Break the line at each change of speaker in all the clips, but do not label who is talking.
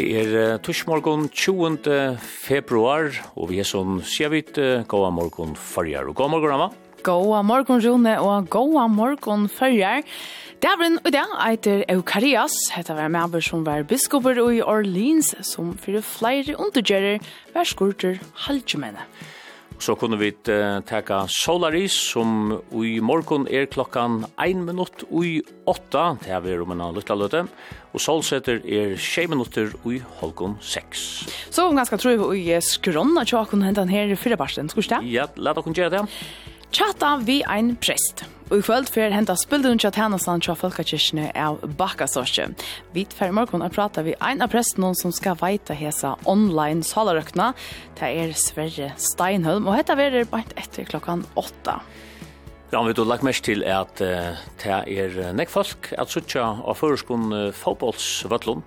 Det er torsmorgon 20. februar, og vi er sånn sier vi gåa morgon farger. Og gåa morgon, Amma.
Gåa morgon, Rune, og gåa morgon farger. Davren og det eiter Eukarias, hetta var med som var biskoper i Orleans, som fyrir flere undergjerer, var skurter halvgjemene.
Musik så kunne vi teka Solaris, som i morgon er klokkan 1 minutt i 8, det er vi om en lytta løte, og Solsetter er 6 minutter i holgon 6.
Så om ganske tror vi i skronna tja hentan her i her fyrre barsten, skurste?
Ja, la dere kunne gjøre det.
Tjata vi ein prest. Og i kvöld fyrir henta spildun tja tænastan tja folkakirkene av Bakkasorsi. Vi fyrir morgon er prata vi ein av presten som skal veita hesa online salarøkna. Det er Sverre Steinholm, og hetta verir bant etter klokkan åtta.
Ja, vi har lagt mest til at uh, det er nekk folk at suttja av føreskon uh, fotbollsvøtlun.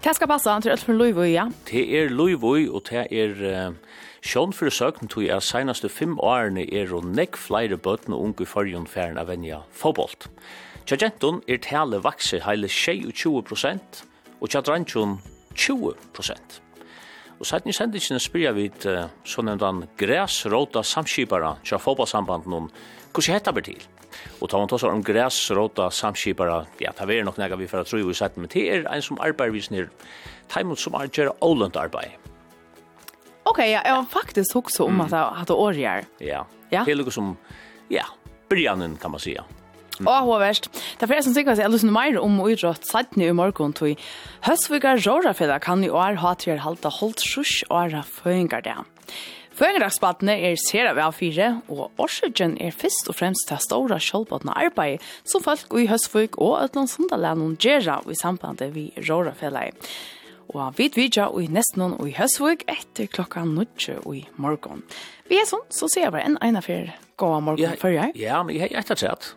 Det skal passa, det er alt for Loivoi, ja.
Det er Loivoi, og det er... Uh, Sjån for søkten tog jeg senaste fem årene er og nekk flere bøtene unge forrjun færen av venja fotbollt. Tja genton er tale vakse heile 22 prosent, og tja drantjon 20 prosent. Og sætni sendingene spyrja vi uh, sånn en græsrota samskipara tja fåbolsamband om hvordan hetta ber til? Og tar man tåsar om græsrota samskipara, ja, ta veri nok nega vi for at tro i sætni, men det er ein som arbeid vi snir, taimot som arbeid arbeid arbeid
Ok, ja, jeg har faktisk också om at att att årgjør.
Ja.
Ja.
Det er noe som ja, brianen kan man säga.
Mm. Og hva verst. Det er flere som sikkert jeg lyst til mer om uidrott satt i morgen tog. Høstvika Rorafella kan i år ha til å halte holdt sjus åra føringer det. Føringerdagsbattene er sere ved A4, og årsøkjen er først og fremst til store kjølbåtene arbeid som folk i Høstvik og Øtland Sundaland gjør i sambandet vi Rorafella. Rorafella. Og vi vidja i nesten og i høstvig etter klokka nødje i morgen. Vi er sånn, så ser vi en ene for gå av morgen før jeg.
Ja, men jeg har etter sett.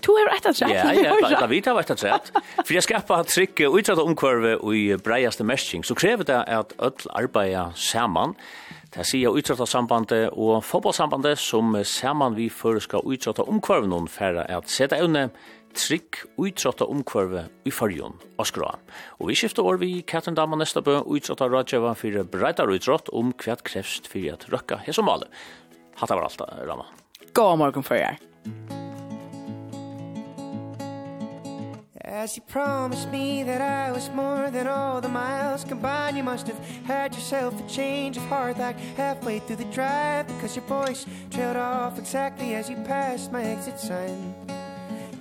Du er etter sett?
Ja, jeg er etter vidt av etter sett. For jeg skapar trygg utsatt omkvarve i breiaste mesting, så krever det at ødel arbeider saman. Det sier utsatta sambandet og fotballsambandet som saman vi fører skal utsatta omkvarve noen færre at sette evne, trygg uitrotta omkvarve i farjon og skra. Og vi skifter år vi Katrin Dama nesta bø uitrotta rådgjøva for breitar uitrott om hva krevst for at røkka hesomale. Hatta var alt, Rama.
God morgen for jer.
As you promised me that I was more than all the miles combined You must have had yourself a change of heart like halfway through the drive Because your voice trailed off exactly as you passed my exit sign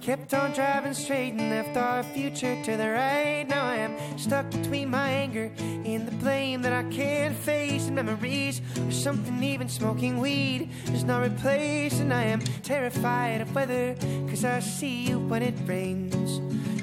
kept on driving straight and left our future to the right. Now I am stuck between my anger and the blame that I can't face. And memories or something even smoking weed is not replaced. And I am terrified of weather cause I see you when it rains.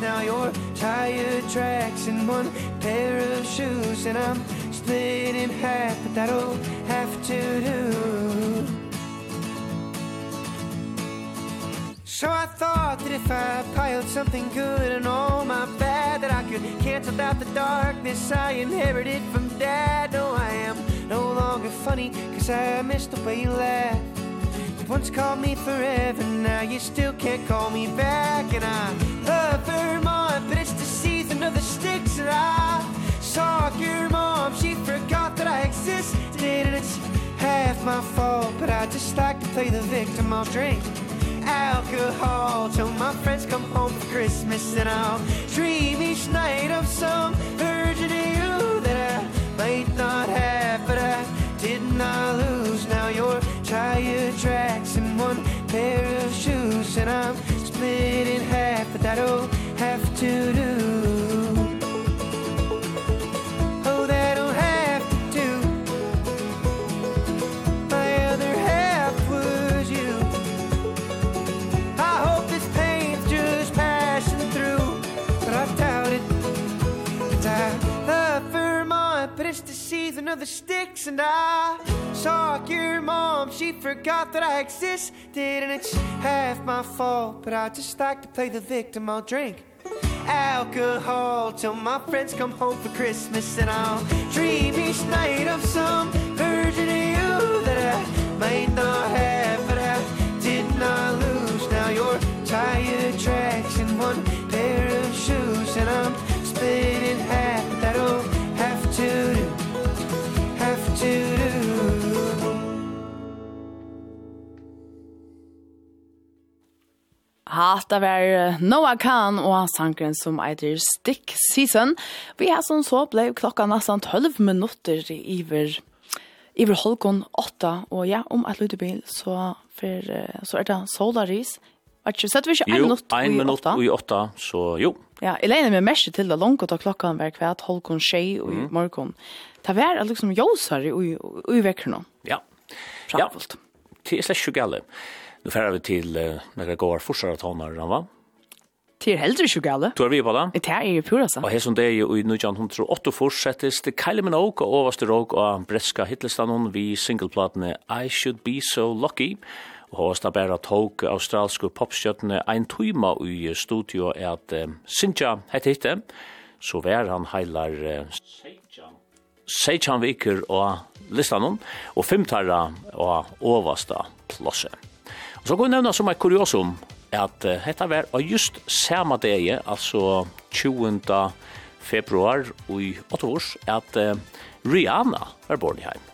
now your tire tracks in one pair of shoes and I'm split in half but that'll have to do. So I thought that if I piled something good and all my bad That I could cancel out the darkness I inherited from dad. No, I am no longer funny cause I missed the way you laughed You once called me forever, now you still can't call me back And I love of the sticks and I saw. Your mom She forgot that I existed and it's half my fault But I just like to play the victim I'll drink alcohol. Till my friends come home for Christmas And I'll dream each night of some virgin you That I might not have But I did not lose. Now your tire tracks and one pair of shoes And I'm split in half But that'll have to do kicking of the sticks and I saw your mom. She forgot that I existed and it's half my fault? But I just like to play the victim I'll drink alcohol till my friends come home for Christmas and I'll dream each night of some version of you that I might not have but I did not lose. Now your tire tracks and one pair of shoes and I'm split in half that old
Hata var Noah Khan og sangren som eitir Stick Season. Vi har som så blei klokka nesten 12 minutter iver iver holgon 8 og ja, om et lutebil så, for, så er det Solaris. Var ikke, setter vi ikke en minutt i 8?
Jo, en minutt i 8, så jo.
Ja, jeg lener meg mest til det langt og ta klokka hver kvart halkon tjei og i morgon. Det var liksom jåsare i, i, i vekkerne.
Ja.
Framfullt.
Ja, det er slett ikke gale. Ja. Nu färrar vi till eh, några gåar forsar att hon har
va? Till heldur ikke gale.
Du er vi på det?
Det er jo pura, så.
Og her som det er jo i 1908 fortsettes det Kylie Minogue og overste råk og bretska hitlestanen vi singleplatene I Should Be So Lucky. Og hos da bæra tog australske popstjøttene ein tøyma i studio er at um, Sinja hette hitte, så vær han heilar uh, Seichan Viker og listanen, og fymtarra og overste plosset. Så går vi nevna som et kuriosum, at uh, hetta var av just samme dag, altså 20. februar i 8 års, at uh, Rihanna var born i heim.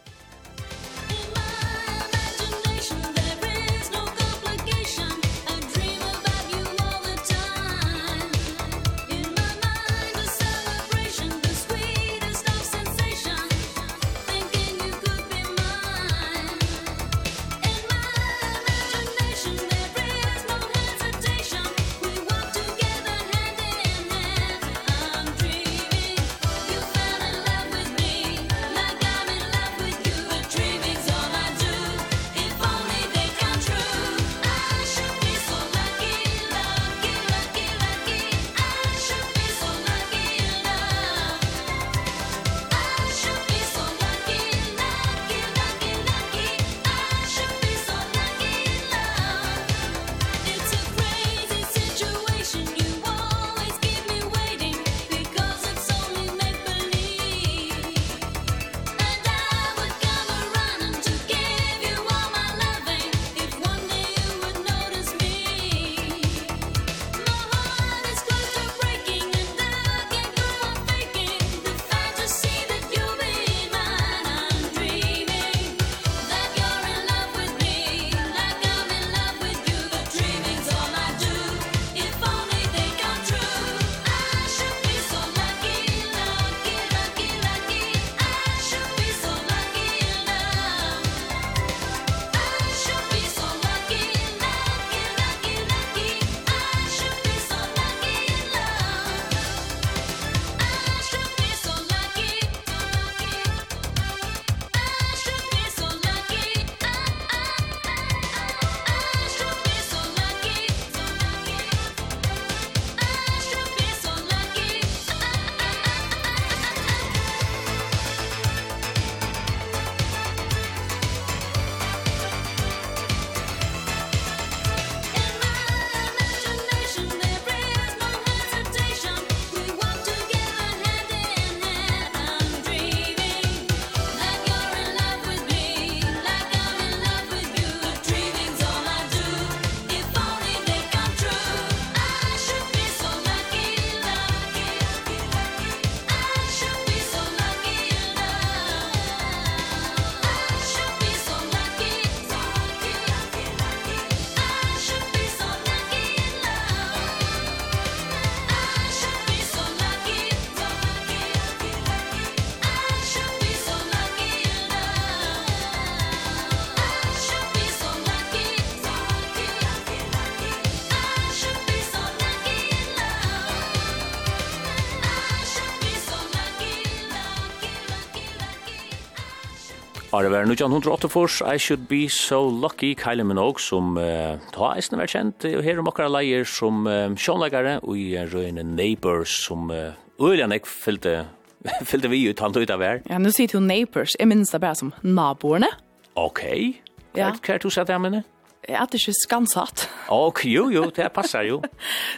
Åre var 1984, I Should Be So Lucky, Kylie Minogue, som uh, ta eisen var kjent, og her er mokkara leier som uh, sjånleggare, og i uh, røyne Neighbors, som uh, øylian ek fyllte, fyllte vi ut han ut av her.
Ja, nu sier du Neighbors, jeg minns det bare som naboerne.
Ok, hva er det du sier det her, minne?
Jeg er ikke skansatt.
Ok, jo, jo, det passer jo.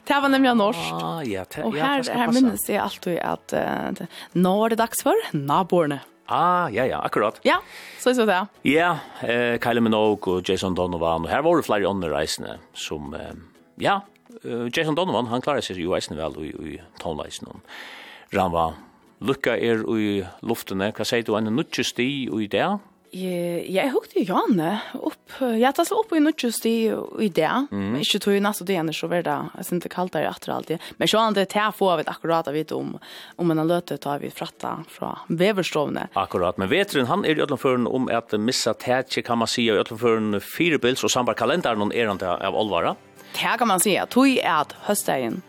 det var nemlig norsk.
Ah, ja, det,
og her,
ja, det
her minnes jeg alltid at uh, nå er det dags for naboerne.
Ah, ja, ja, akkurat.
Ja, så er det.
Ja, eh, Kyle Minogue og Jason Donovan, og her var det flere andre reisende som, eh, ja, Jason Donovan, han klarer seg jo reisende vel i, i tonleisen. Ranva, lukka er i luftene, hva sier du, en nutjesti i det?
Jeg hukte Janne opp. Jeg tar så opp i nødgjøst i, i det. Mm. Ikke tog i neste døgn, så var det synes det kaldt der etter alltid. Men så er det til jeg får vi akkurat vidt om, om en løte tar vi fratta fra veverstrovene.
Akkurat, men veteren han er i Øtlandføren om at missa tætje kan man si av fire bils og sambar kalenderen er han av Olvara.
Det kan man si, tog er at høstdagen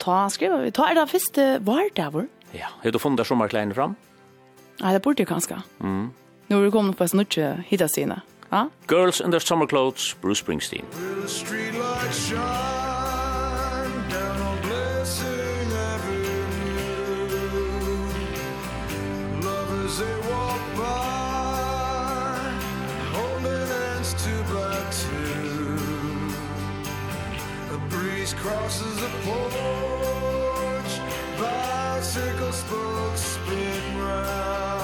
ta skriver vi, ta er det første vardavur.
Ja, har du funnet sommerkleiene fram?
Nei, det burde jeg kanskje. Mm. Nu är vi kommit på snutje hitta sina. Ja?
Girls in their summer clothes, Bruce Springsteen.
Will the street light shine down on blessing avenue Lovers they walk by Holding hands to black two A breeze crosses the porch Bicycle spokes spin round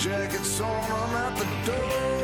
jackets on, I'm at the door.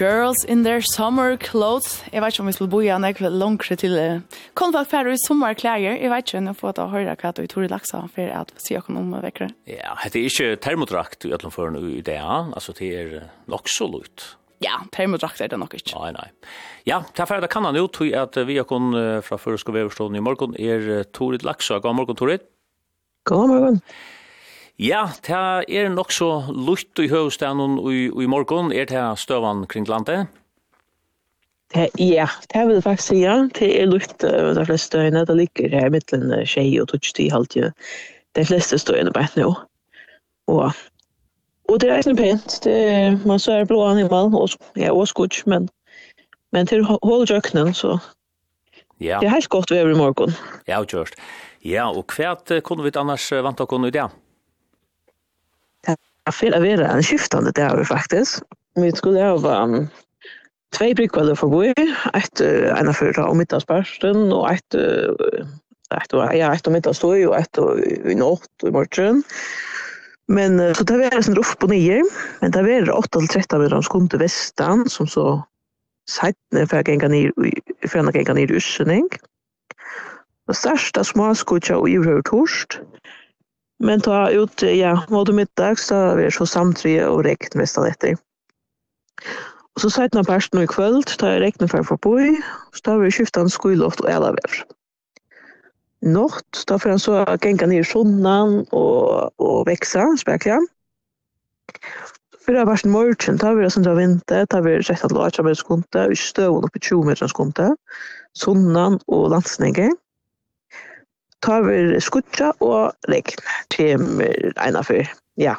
Girls in their summer clothes.
Jeg vet ikke om vi skulle bo igjen, jeg vil langere til uh, konfakt færre i sommerklæger. Jeg vet ikke, om jeg får jeg da høre hva du tror i laksa, for at vi sier noe om vekkere.
Ja, det er ikke termodrakt i alle fall i det, altså det er nok så lutt.
Ja, termodrakt er det nok ikke.
Nei, nei. Ja, til er ferdig kan han jo, tog at vi har kun fra Føresko Veverstående i morgen er Torit Laksa. God morgen, Torit.
God morgen. God morgen.
Ja, det er nok så lutt i høvstaden og i, i morgen. Er det støvann kring landet?
Det, ja, det vil jeg faktisk si, ja. Det er lutt uh, de fleste støyene. Det ligger her mittelen tjej og tøtstid halvtid. De fleste støyene bare nå. Og, og det er ikke pent. Det, man ser blå animal og ja, åskuts, men, men til holdjøkkenen så
Ja.
Det er helt godt ved i morgen.
Ja, kjørst. Ja, og hva kunne vi annars vant å kunne i det?
Ja jag fel att vara en skiftande det faktiskt. Vi skulle ha um, två brickkvällar förbi, ett ena för om middagsparsten och ett ett och ja, ett om middagsstoj och ett i natt och i morgon. Men så det var sån ruff på nio, men det var 8 till 13 meter skum till västan som så sajtne för att gänga ner för att gänga ner i ursäning. Det största småskutja och djurhörtorst. Mm Men ta ut, ja, mot middags, da vi er så samtrye og rekt mestan etter. Og så sett noen parten i kvöld, da jeg rekne for i, så da vi skiftan skuiloft og elavever. Nått, da får han så genga ned i sunnan og, og veksa, det Fyra parten morgen, da vi er sindra vinter, da vi er rett at låtja med skunte, vi støvun oppi 20 meter skunte, sunnan og landsninge tar vi skutja og regn til ena fyr. Ja.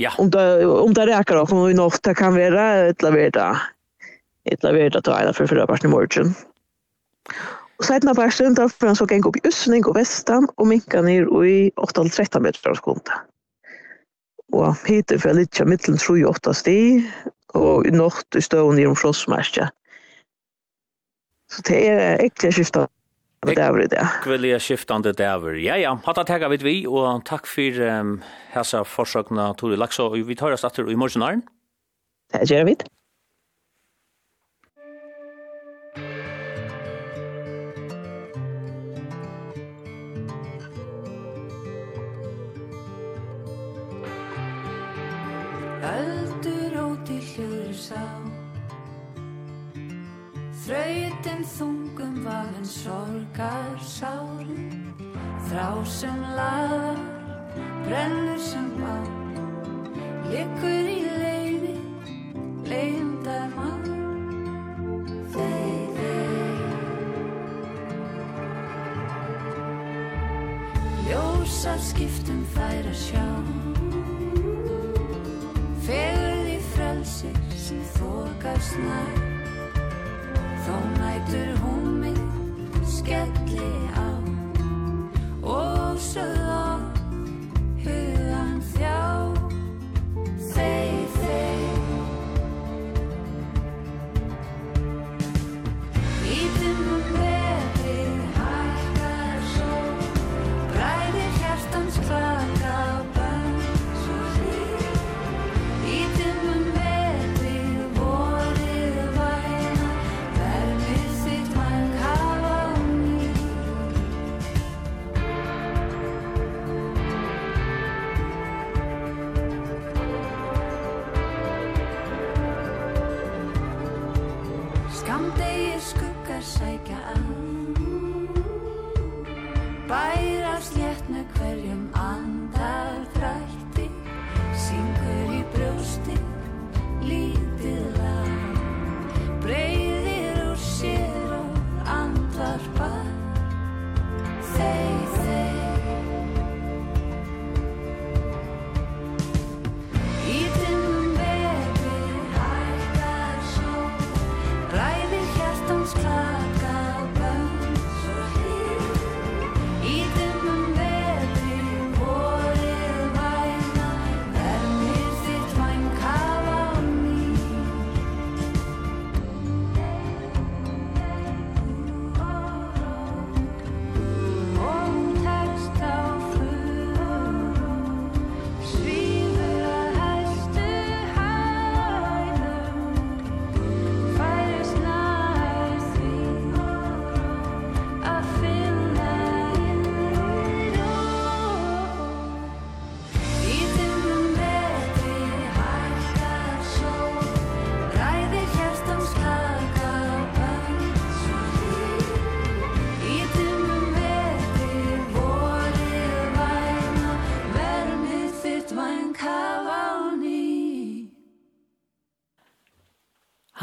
Ja.
Om det, om det räcker då, om vi nått det kan vara ett laverda. Ett laverda till ena fyr förra parten i morgen. Og seitna parten, da får han så geng opp i Øsning og Vestan, og minka ned i 8-13 meter fra skundet. Og hittil for litt av middelen tror jeg åtta sti, og i natt i støvn i omfrossmerkja. Så det er ekkert skiftet og det er det.
Kvelja skiftande dæver. Ja, ja, hatt at hega vid vi, og takk for um, hessa forsøkna Tore Lakså, og vi tar oss atter i morgenaren.
Det gjør vi.
Öldur og til hljur sá Þrautin þungum valen sorgar sárum Þrá sem lar, brennur sem bar Liggur í leiði, leiðindar mann. Þeir, þeir Ljósa skiptum færa sjá. Fegur því frelsir sem þokast nær. Som mætur hun min skettelig av Og søða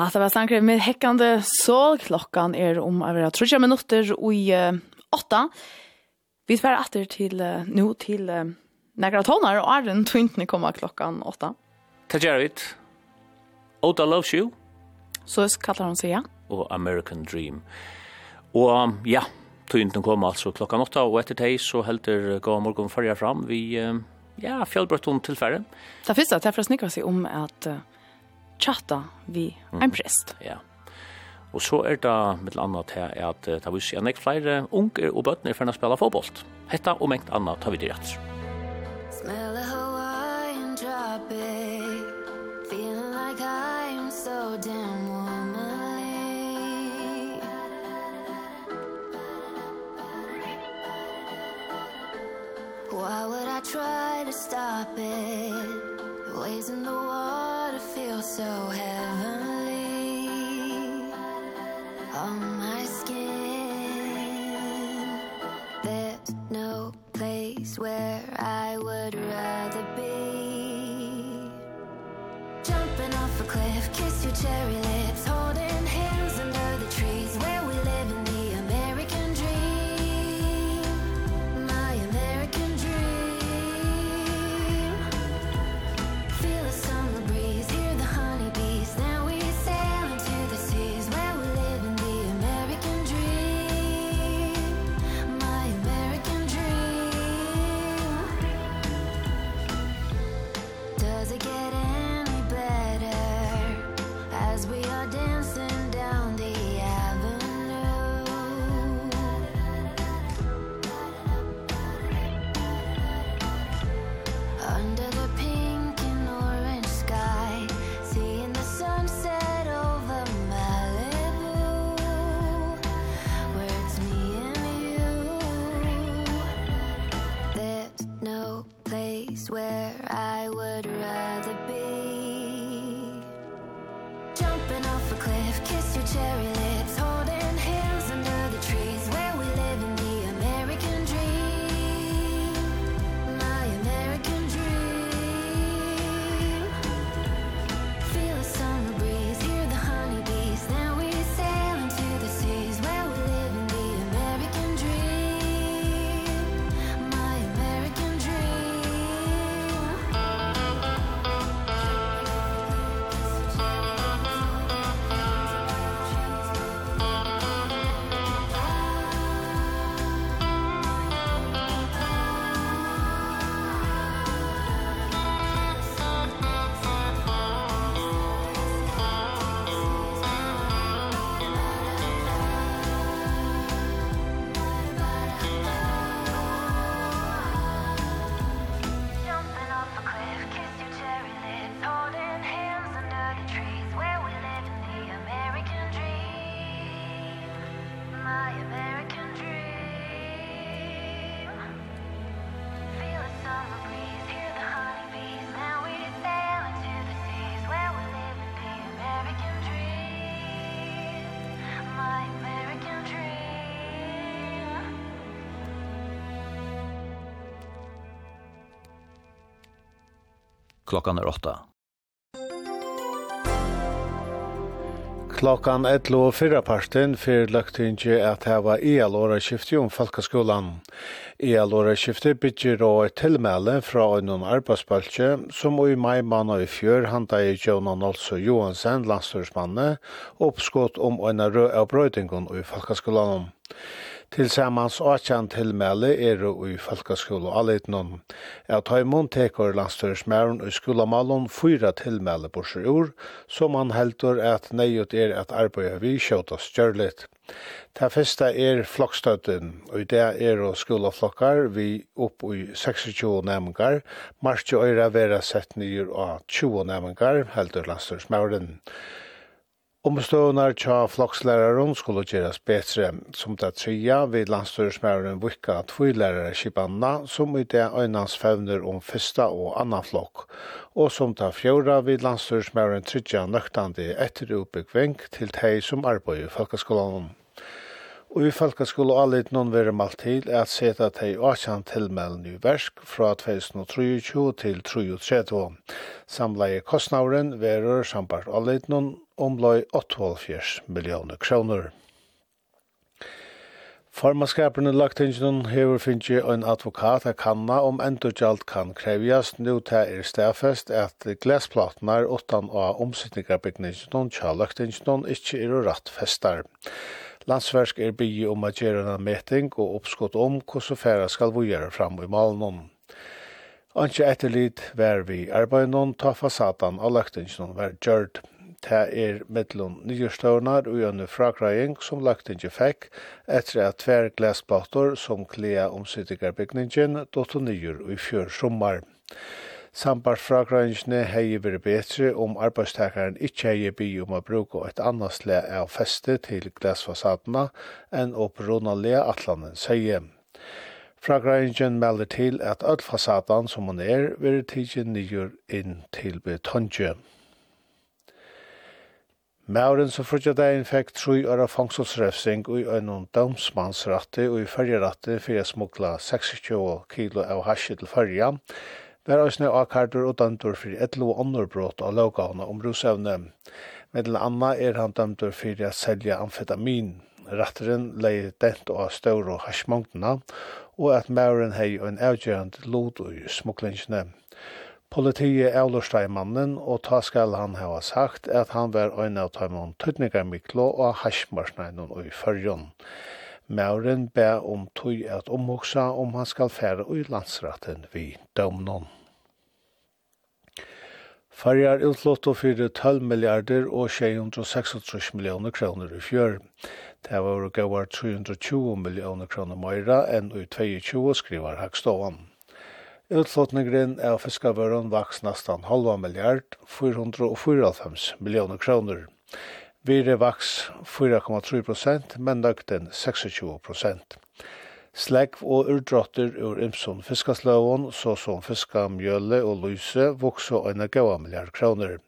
Ja, det var sankre med hekkande sol. Klokkan er om å være trutja minutter i åtta. Vi tver atter til, uh, nå til uh, negra tonar, og Arjen tvintene kommer klokkan åtta.
Takk gjør vi. Oda loves you.
Så kallar hon seg, ja.
Og American Dream. Og um, ja, tvintene kommer altså klokkan åtta, og etter teg så helter gå morgen farger fram. Vi, ja, fjallbrøtton tilfære.
Det finnes det, det er for å snikke oss i om at... Uh, chatta vi mm. en prest.
Ja. Og så er det mitt annet til at det vil si at jeg flere unger og bøtner for å spille fotboll. Hetta og mengt annet tar vi til rett.
Smell a Hawaiian tropic Feeling like I'm so damn womanly Why would I try to stop it Waves in the water feel so heavenly. On my skin There's no place where I would rather be. Jumping off a cliff, kiss your cherry lips, hold where I would rather be. Jumping off a cliff, kiss your cherry
klokkan er åtta.
Klokkan 11 og fyrra parten fyrir løgtingi at heva EL-åra skifti om Falkaskolan. EL-åra skifti byggir og et tilmæle fra øynun arbeidsbaltje, som i mai manna i fjør handa i Jonan Olso Johansen, landstyrsmanne, oppskått om øyna rød av brøydingun i Falkaskolan. Tilsammans 18 tilmelde er i folkeskole og aleitnån. Jeg tar imot teker landstørsmæren i skolemalen fyra tilmelde borser ur, som han heldur at nøyot er at arbeidet vi kjøta stjørlit. Det første er flokkstøtten, og det er å skoleflokkar vi opp i 26 næmengar, marsje øyre vera sett nyer av 20 næmengar, heldur landstøresmæren. Omstående tja flokslæreren skulle gjøres bedre, som det tredje ved landstyresmæren vikka tvilærere kibanna, som i det øynans fevner om fyrsta og annan flokk, og som det fjorda ved landstyresmæren tredje nøktandi etter utbyggving til tei som arbeid i folkeskolen og i falka skulle allit noen være malt til at seta teg åkjan tilmelden i versk fra 2023 til 2032. Samleie kostnauren verur sambart allit noen omlai 8,5 millioner kroner. Formaskaperne lagtingene hever finnje en advokat av kanna om endurgjald kan krevjast nu ta er stedfest at glasplatnar utan av omsittningar bygningene tja lagtingene ikkje er rett festar. Landsversk er bygge om at gjøre en meting og oppskott om hvordan færa skal vi gjøre fram i malen. Anki etterlid vær vi arbeidnån ta fasadan av løgtingsnån vær gjørt. Det er mittlån nyerstøvnar og gjønne fragrøying som løgtingi fikk etter at tver glasplator som klea omsittigarbygningen dotto nyer i fjør sommar. Sambarsfragrøyngene hei vært betre om arbeidstakaren ikkje hei bi om å bruke et annet sle av feste til glassfasadene enn å brunalea atlanen sier. Fragrøyngen melder til at all fasadan som hun er, vil tidsen nyer inn til betonkje. Mauren som frutja dagen fekk tru åra fangselsrefsing og i øynum domsmansratti og i fyrjeratti fyrir smukla 26 kilo av hasje til fyrja, var er også akkardur og dømtur fyrir etlo og annor brot av lovgavna om rusevne. Medel anna er han dømtur fyrir at selja amfetamin. Ratteren leir dent og staur og hasjmongtena, og at mauren hei og en avgjørand lot og smuklingsne. Politiet avlursteg mannen, og ta skal han ha sagt at han var øyne av tøymon tøytningar miklo og hasjmarsnein og i fyrjon. Mauren ber om tøy at omhoksa om han skal fære i landsretten vi dømnon. Farjar utlått og fyrir 12 milliarder og 636 millioner kroner i fjør. Det var og gavar 320 millioner kroner meira enn i 22 skrivar Hagstovan. Utlåtningren av fiskavøren vaks nesten halva milliard, 445 millioner kroner. Vire vaks 4,3 prosent, men nøgten 26 prosent. Slegg og urdrotter ur imson fiskasløven, så som fiskamjøle og lyse, vokser en gaua milliard kroner.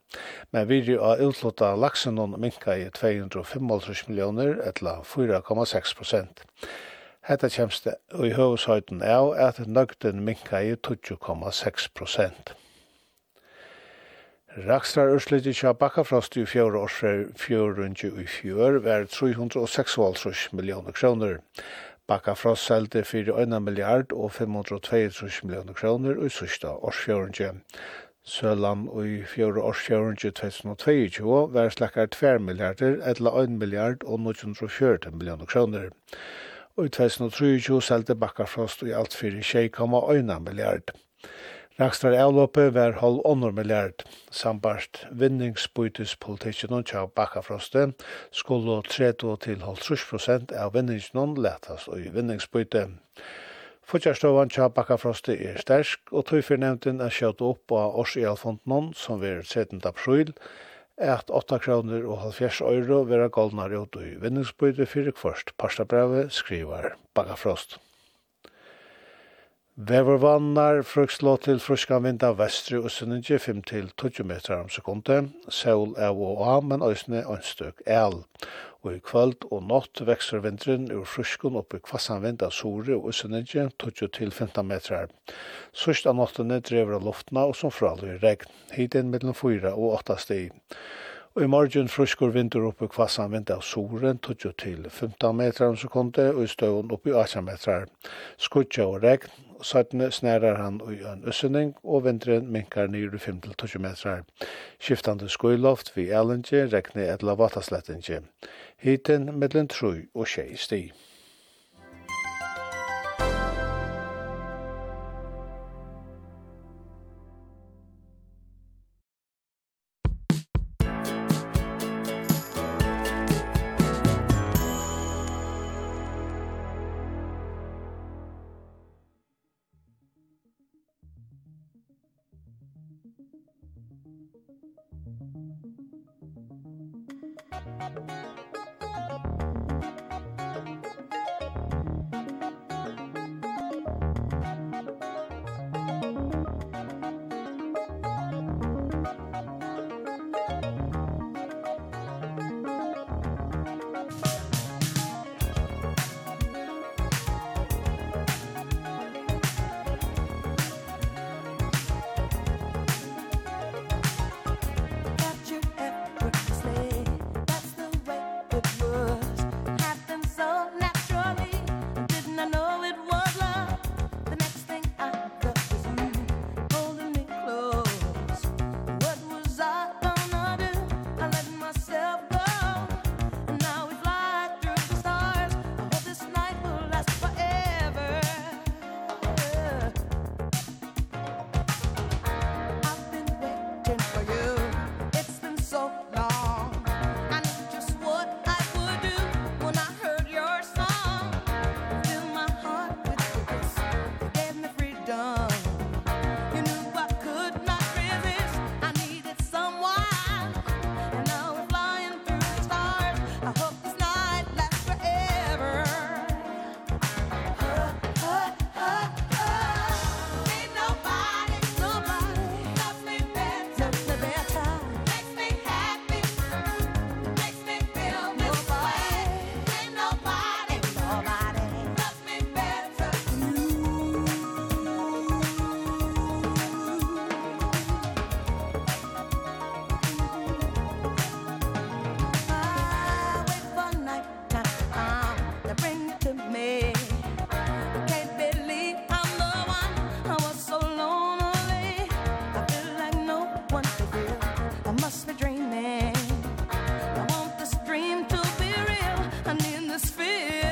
Men vire av utlåta laksenon minka i 255 millioner, etla 4,6 prosent. Hetta kjemst i høveshøyden av at nøgden minka i 20,6 prosent. Rakstrar urslit i kja bakkafrost i fjör årsre fjörundju i fjör var 306 millioner kroner. Bakkafrost selte 4,1 milliard og 522 millioner kroner i sørsta årsfjörundju. Sølan i fjör årsfjörundju 2022 var slakkar 2 milliarder, etla 1 milliard og 940 millioner kroner. Og i 2023 selte bakkafrost i alt fyrir 6,1 milliard. Rakstar avlåpet var halv ånder milliard. Sambart vinningsbytespolitikken og tja bakkafrosten skulle 30 til halv 30 prosent av vinningsnån og i vinningsbyte. Fortjärstovan tja bakkafrosten er stersk, og tog fornevnten er kjøtt opp av års i årsrealfonden som var 13. april, at 8 kroner og 70 euro vera goldnar ut i vinningsbyte fyrir kvart. Parstabrevet skriver bakkafrosten. Vevervannar, frukslå til fruska vind av vestri og sinningi 5-20 meter om sekunde. seul av og av, men òsne ønstøk el. Og i kvöld og natt vekser vindren ur fruskun opp i kvassan vind av sore og sinningi 20-15 meter. Sørst av nattene drever av luftna og som fralig regn, hidin mellom 4 og 8 stig. Og i morgen fruskur vindur oppi kvassan vind av soren, 20 til 15 meter om sekunde, og i støvun oppi 18 meter. Skutja og regn, og søttene snærer han i en øsning, og vinteren minkar nyr 5-20 meter. Skiftande skoiloft vi elenje, rekne et lavata. Hiten mellom 3 og 6 stig.
du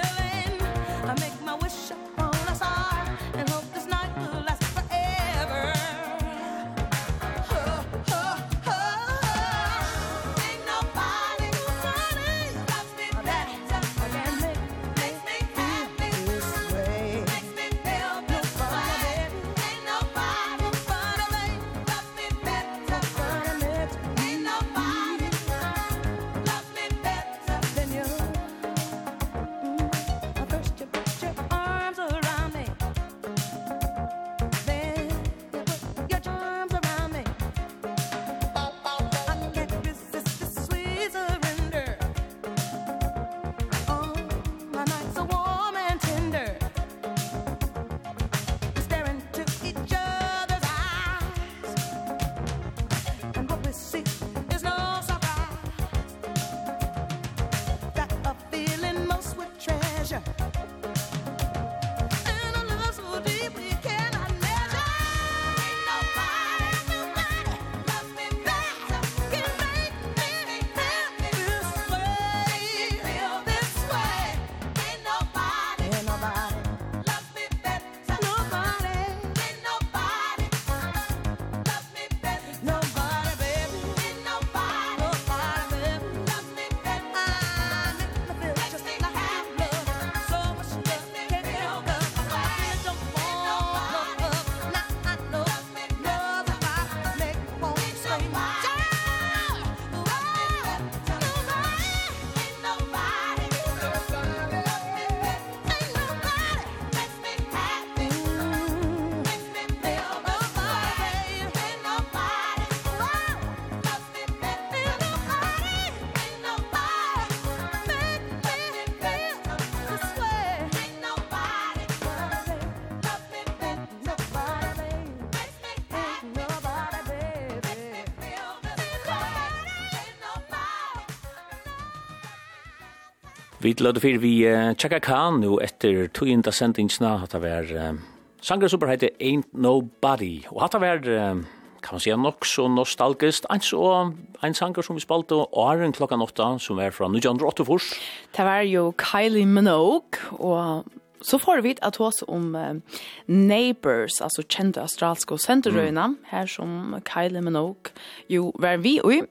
Vi lødde fyrir vi uh, Chaka Khan nu etter tøyinda sendingsna, at det var uh, sangre som heter Ain't Nobody, og at det var uh, kan man säga nok så nostalgiskt, eins og ein sanger som vi spalte åren klokka åtta, som er fra 1984.
Det var jo Kylie Minogue, og så får vi at hos om um, Neighbors, altså kjente australske senterøyene, mm. her som Kylie Minogue jo var vi i,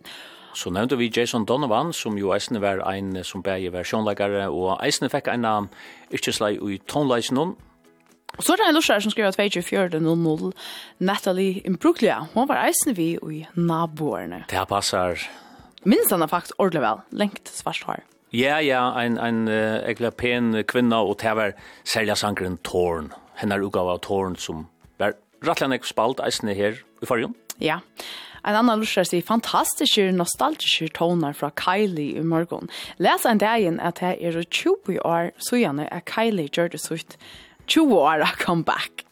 Så nevnte vi Jason Donovan, som jo eisne var ein som bæg var sjånleikare, og eisne fikk en yrkeslei i tonleis noen.
Og så er det en lursar som skriver at 24.00 Natalie Imbruglia, hun var eisne vi i naboerne.
Det passar.
Minns han er faktisk ordentlig vel, lengt svart hår.
Ja, ja, ein, ein uh, ekla pen kvinna, og det var særlig sangren Torn. Henne er utgave av Torn som var rettelig nek spalt eisne her i fargen.
Ja, ja. En annan lurer sier fantastiske, nostalgiske toner fra Kylie i morgen. Les en dag inn at det er 20 år siden at Kylie gjør det sutt 20 år av comeback.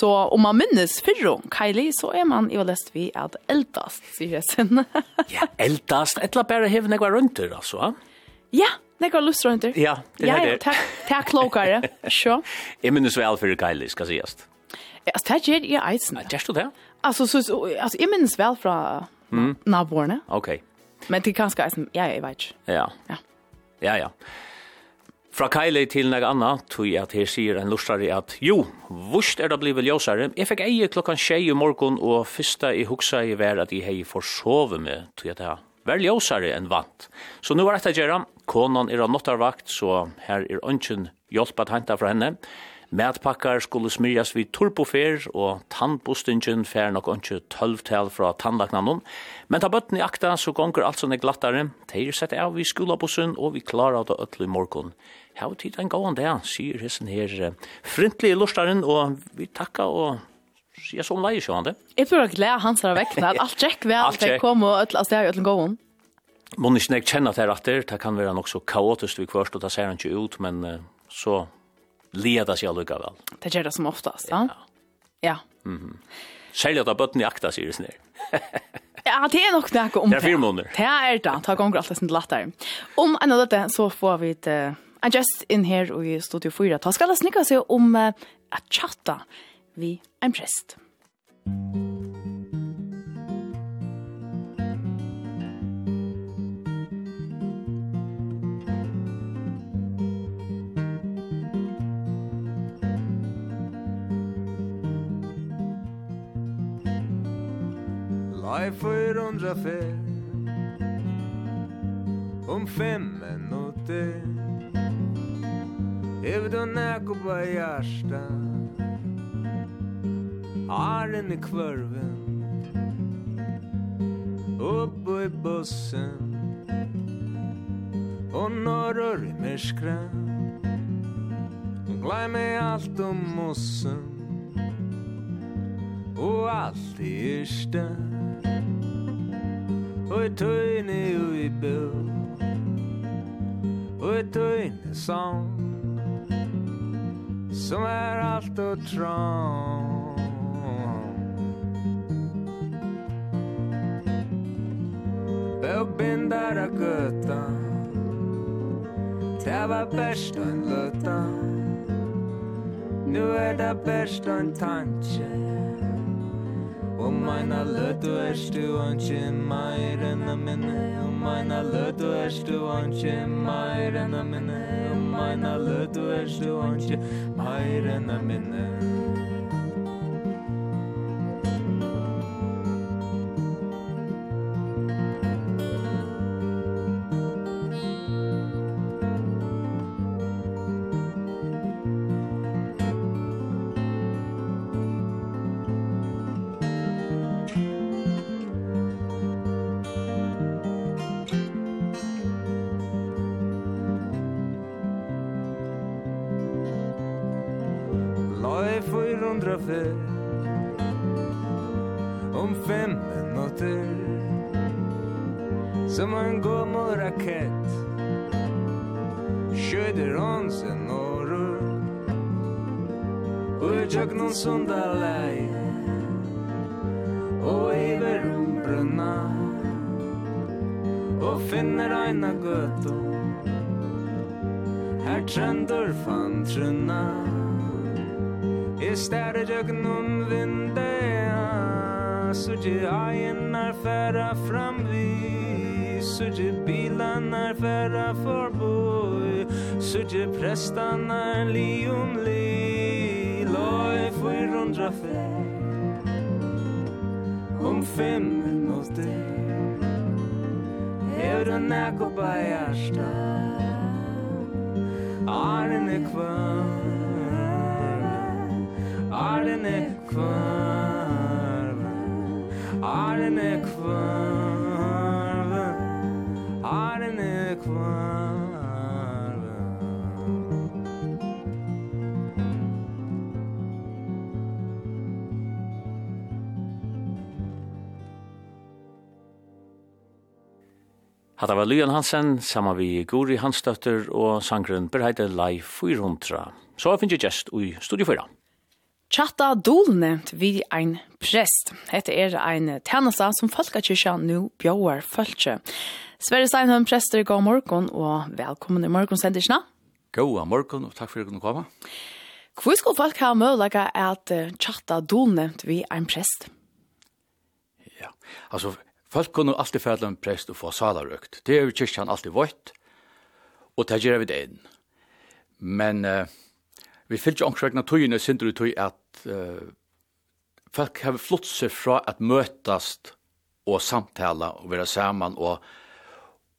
Så om man minnes fyrron, Kylie, så er man jo lest vi at eldast, sier jeg sin.
ja, eldast. Etla bare hevne var rundt der, altså.
Ja, Det går lust rundt
Ja, det
här
är.
Ja, takk, klokare. Sure.
Jeg minnes vel for Kylie skal sies.
Ja, det är jeg eisen.
Ja, det
står där. Alltså så alltså jag minns väl från
mm.
naborna.
Okej. Okay.
Men det kanske är ja, jag vet.
Ja.
Ja.
Ja, ja. Fra Kylie til neg anna, tog jeg at her sier en lustare at jo, vust er det blivet ljøsare. Jeg fikk eie klokkan tjei i morgon, og fyrsta i hugsa i vær at jeg hei forsove med, tog jeg at jeg var ljøsare enn vant. Så nu var dette gjerra, konan er av nottarvakt, så her er ønsken hjelp at henta fra henne. Matpakkar skulle smyrjas vid turbofer, og tannbostingen fer nok ikke tølvtel fra tannlagnannen. Men ta bøtten i akta, så gonger alt sånne glattare. Teir sett av i skolabussen, og vi klarar det øtlo i morgon. Hau tid en gåan det, sier hessen her frintlige lustaren og vi takka og sier sånn leie sjående.
Jeg tror jeg gleder hans her vekkene, at alt tjekk vel,
alt tjekk
kom og øtlo, altså det er jo øtlo gåan.
Må ikke kjenne at det er det kan være nok så kaotisk vi kvørst, og det ser han ikke ut, men så leda seg allukka väl.
Det gjør det som oftast, ja. Ja.
ja. Mm -hmm. Sälja ta bötten i akta sier sig det
Ja, det är nog näka om
det. Det är fyra månader.
Det er det. Det alt det sin lattare. Om en av dette så får vi et Uh, just inn her i Studio 4. Ta skal alla snicka seg om uh, at chatta vi en prest.
Mm. for undra fer Om fem minutter. Ev du nek på hjärsta Arren i kvörven Upp i bussen. Og norrur i myrskra Glei meg alt om mossen. Og alt i yrsta Og i tøyne ui bø Oi tøyne sang. Som er alt og trang. Bøg bindar av gøtta. Det var best og en løtta. Nu er det best og en tanke meina løtu erst du anki meir enn a minne Og meina løtu erst du anki meir enn a minne Og meina løtu erst du anki meir enn a minne trunna Jeg stærre jøgnum vindea Sudje er færa fram framvi Sudje bilanar færa forboi Sudje prestanar li om li Loi for rundra fær Om fem minutter Hevra nekko hjärsta Arne kvar. Arne kvar. Arne kvar.
Hatta var Lyon Hansen, saman vi Guri Hansdøtter og sangren Berheide Lai 400. Så finnes jeg gest i Studio 4.
Chatta dolnevnt vi ein prest. Hette er ein tjenesta som folkakirka nu bjóar fölkje. Sverre Steinholm, prester, god morgon og velkommen i morgonsendersna.
God morgon og takk for at du kom.
Hvor skal folk ha møllaga at chatta dolnevnt vi ein prest?
Ja, altså Folk kunne alltid fædla en prest og få salarøkt. Det er jo kyrkjan alltid vått, og det gjør vi det inn. Men uh, vi fyllt jo omkring tøyene sindur i tøy at uh, folk har flott seg fra at møtast og samtala og være saman og,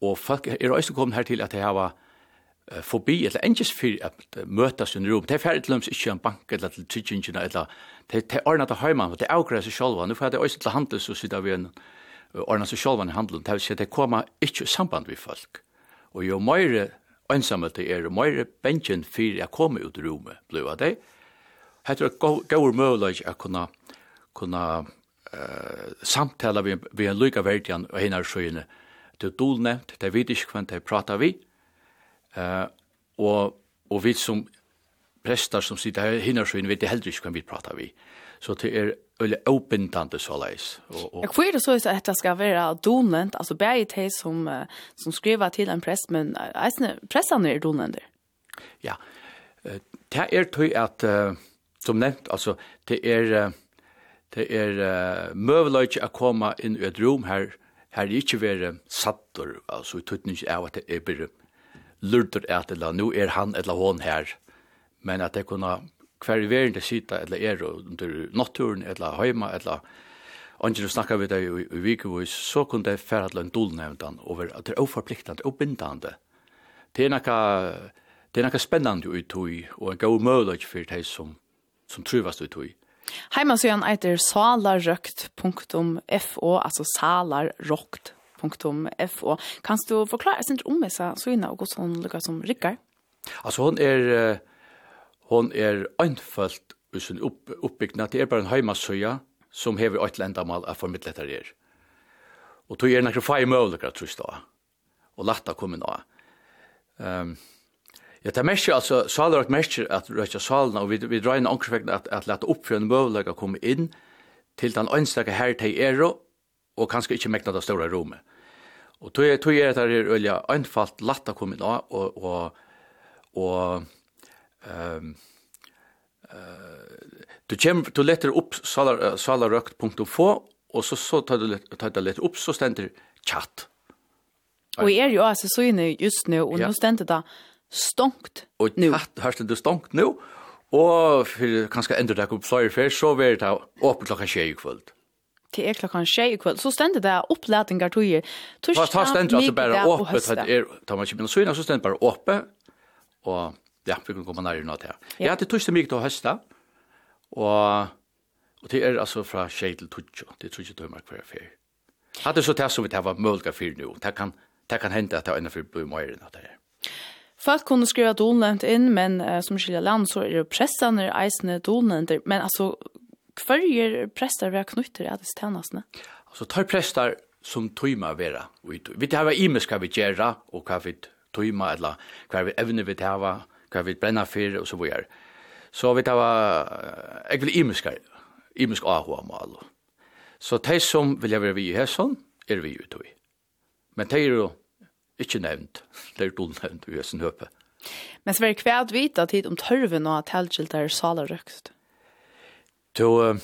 og folk er også kommet her til at de har uh, forbi eller engis fyrir at uh, møtast under rom. Det er ferdig til dem ikke en bank eller til tryggingina eller det er ordnet til heimann og det er avgreis i sjolva. Nå får jeg det også til handels og sida vi en ordna seg sjálvan i handelen, det vil si at det koma ikkje samband vi folk. Og jo meire einsamhet det er, jo meire bensjen fyrir jeg komme ut i rommet, blei av det, hette er gaur møguleg at kunna, kunna uh, samtala vi, vi en lykka verdian og henne sjøyene, det er dolnevnt, det er vidisk kvann, det er prata vi, uh, og, og vi som prestar som sitter her, henne sjøyene, vet det heller ikke kvann vi prata vi. Så det er eller åpentande så leis.
Och och är det så att det ska vara donent, alltså bäge te som som skriver till en präst men eisne pressarna er donender.
Ja. Det är tøy at som nevnt, altså det er det er uh, møvløyke å komme inn i et rom her, her er ikke være sattor, altså i tøytning av at det er bare lurter at eller nå er han eller hon her, men at det kunne hver i verden det sitter, eller er under naturen, eller heima, eller Angelo snakkar við deg i, i vikevois, så kunne det færa til en dolnevndan over at det er oforpliktande og bindande. Det er nekka, det er nekka spennande ut tog, og en god mølag for deg som, som truvast i tui.
Heimasøyan eitir salarrøkt.fo, altså salarrøkt.fo. Kanst du forklare sin om dessa søyna og hvordan lukka som rikker?
Altså, hon er... Uh, hon er øynfølt i sin upp, oppbyggna, det er bara en heimasøya som hever et lendamal av formidlet her er. Og tog er nekker fem møvlekker, tror jag. og latta kom inn Ehm ja, det merker altså, saler og merker at røkja salen, og vi, vi drar inn ankerfekten at, at lette opp for en møvlekker komme inn til den øynstakke her til ero, og kanskje ikke mekna det store rommet. Og tog är tog er at det er øyla øynfalt latta kom inn av, og, og, og ehm eh du kem du letter upp salar salarökt.få och så så tar du tar det letter upp så ständer chat.
Och är ju alltså så inne just nu
och
nu ständer det stonkt nu.
Och chat hörst du stonkt nu och för kanske ändra det upp flyer för så vart det öppet klockan 6 i kväll.
Det er klockan 6 i kväll så ständer det uppladdningar tror
ju. Tar ständer alltså bara öppet att är tar man inte så innan så ständer bara öppet och Ja, vi kan komme nærmere nå til.
Ja.
Jeg hadde tusen mye til å høste, og, og det er altså fra tjej til tutsjo, det er tutsjo tøymer hver fer. Hadde så det som vi tar var mølga fyr nu, det kan, det kan hende at det er innenfor bøy møyren av det her.
Folk kunne skriva dolnevnt inn, men uh, som skilja land så er det pressene eisende dolnevnt, men altså, hver er prester vi har knytter av disse tjenestene?
Altså, tar prester som tøyma vera. Vi tar hva imiska vi gjerra, og hva vi tøyma, eller hva vi evne vi tava, hva vi brenner for, og så videre. Så vi tar var, jeg vil imiskar, imisk ahua mal. Så de som vil være vi i Hesson, er vi ute i. Men de er jo ikke nevnt, de er dolnevnt i Hesson høpe.
Men så er det kvært vita tid om tørven og at tilkjeldt er salerøkst.
Så,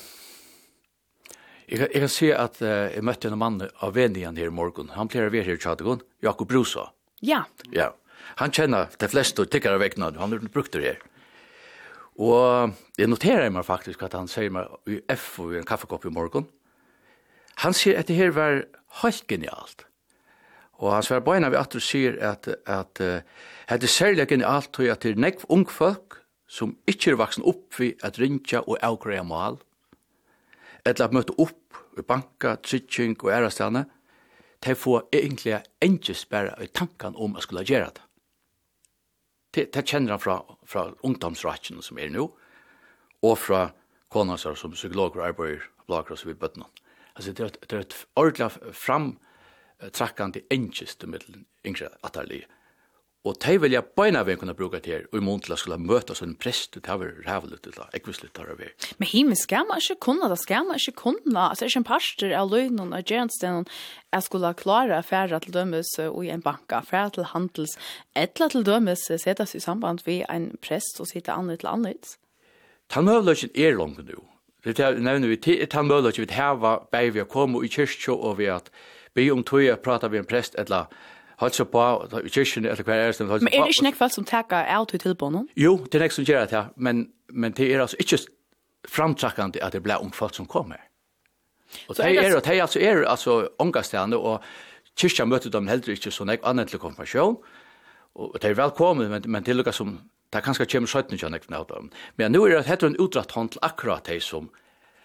Jeg, jeg kan se at uh, jeg møtte en mann av venn her i morgen. Han pleier å være her i Tjadegon, Jakob Brusa.
Ja.
Ja han kjenner de fleste tykkere vekkene, han har brukt det her. Og jeg noterer meg faktisk at han sier meg i F og i en kaffekopp i morgen. Han sier at det her var helt genialt. Og han svarer bøyna vi at du sier at, at, uh, det er særlig genialt til at det er nekv ung folk som ikke er vaksen opp ved at rinja og avgreia mal, eller at møte opp i banka, trygging og ærastane, Det får få egentlig ikke sperre i tanken om at skulle gjøre det det, det kjenner han fra, fra ungdomsratjen som er nå, og fra kona som som psykologer og arbeider lager oss ved bøttene. Altså, det er et, det er et ordentlig framtrakkende engest til middelen yngre atterlige. Og de vil jeg beina vi kunne bruke det her, og i mån til å skulle møte oss en prest, det har var rævlig til det, ekvislig tar vi.
Men himmel skal man ikke kunne, det skal man ikke kunne, altså er ikke en parster av løgnen og gjernstenen, jeg skulle klare færre til dømes og i en banka, færre til handels, etla til dømes settes i samband vi en prest og sitte annet til annet.
Tannmøvløkken er langt nå. Det er nevner vi, til tannmøvløkken vi hava bei vi har kommet i kyrkjå, og vi at vi om tog prata vi en prest, eller holdt seg på, i kyrkjen eller hver er det som holdt seg.
Men er det ikke nek folk som takker av til tilbånden?
Jo, det er nek som gjør det, ja. Men, men det er altså ikke framtrakkende at det blir ung folk som kommer. Og det
er,
og det er altså, er altså ångastene, og kyrkja møter dem heller ikke så nek annet til konfirmasjon. Og det er velkommen, men, men det er lukka som, det er kanskje kommer søytene ikke av dem. Men nå er det hett en utdratt hånd til akkurat de som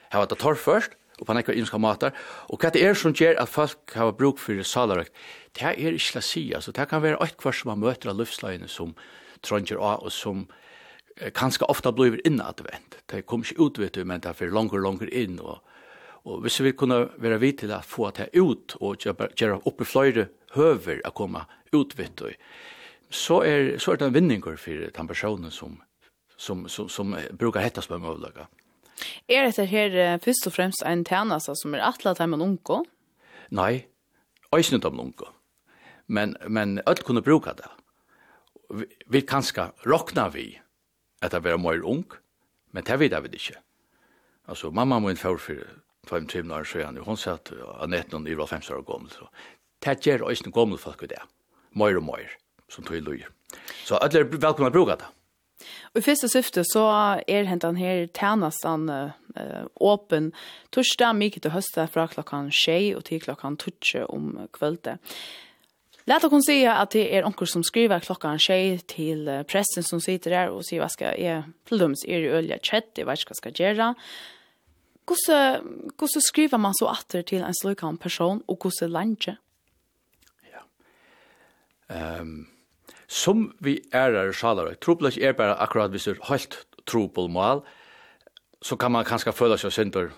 har vært torførst, og på nekva ymska matar. Og hva det er som gjør at folk har bruk for salarøkt, det er ikke la si, altså det kan være et kvar som man møter av luftslagene som trønger av, og som eh, kanskje ofta blir innadvendt. Det kommer ikke ut, vet du, men det er for langer, langer inn, og, og hvis vi kunne være vidt til å få det ut, og gjøre oppe flere høver å komme ut, vet du, så er, så er det en vinninger for den personen som, som, som, som, brukar hetta på møvlaga. Mm.
Er dette her først og fremst en tjeneste som er atlet av en unge?
Nei, ikke av en unge. Men, men alle kunne bruke det. Vi, vi kanskje råkna vi at det var mer ung, men det vet vi ikke. Altså, mamma må innføre for 25 år siden, hun sa at Annette noen i 5 år gammel, så det gjør også noen gammel folk i det. Mer og mer, som tog i løy. Så alle er velkomne å bruke det.
Og i første syfte så er hentan her tjenastan uh, åpen torsdag, mye til høste fra klokkan 6 og til klokkan 12 om kvöldet. Lät hon säga att det är onkel som skriver klockan tjej till pressen som sitter där och säger vad ska jag till dem så är det ölja chat det vad ska ska göra. Hur hur skriver man så åter till en slukan person och hur lunch. Ja.
Ehm um, som vi ærer sjalarøy. Trobel er bare akkurat hvis du er helt trobel mål, så kan man kanskje føle seg center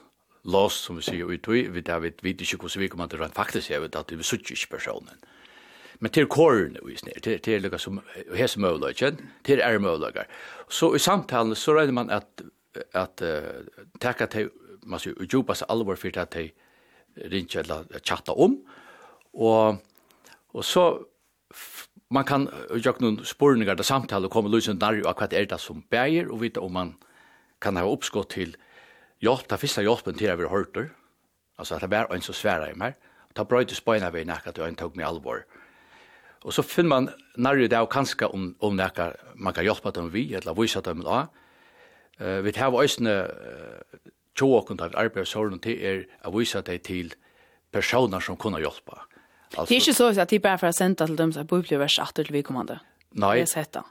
lost, som vi sier ut i, vi vet, vet ikke hvordan vi kommer til å faktisk det at vi sutter ikke personen. Men til kåren vi snir, til, til lukka som hes møvløgjen, til er møvløgjer. Så i samtalen så regner man at, at uh, teka til, man sier, ujupa seg alvor för at de ringer eller chatta om, og, og så man kan gjøre noen spørninger til samtal och komma løsende nærmere av hva är det som bäger och vita om man kan ha uppskott till hjelp, ta første hjelpen till över hörter alltså att det var en så svära i ta og ta brøyde spøyene ved näka til en tog mig allvar och så finner man när det är kanske om, om näka man kan hjälpa dem vi, eller visa dem då eh vi har øyne uh, och kontakt arbeidsårene till er att visa dem till personer som kunna hjälpa.
Alltså, det är inte så att det bara för att sända till dem så att bibeln vers 8 till vi kommande.
Nej.
Det är sätta.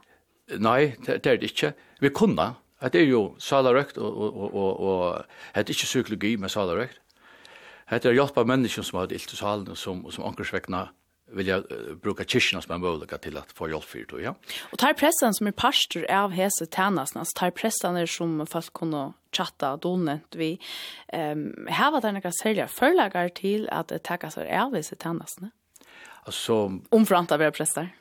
Nej, det är det inte. Vi kunde. Det är ju salarökt och, och, och, och, det är inte psykologi med salarökt. Det är hjälp av människor som har ett ilt i salen som, som ankersväckna vill uh, bruka kyrkina som en möjlighet till att få hjälp för det, ja.
Och tar pressen som är pastor av hese tjänsten, alltså tar pressen är som folk kunde chatta donent vi ehm um, här var det några sälja förlagar till att tacka sig av hese tjänsten.
Alltså
omfrant av präster.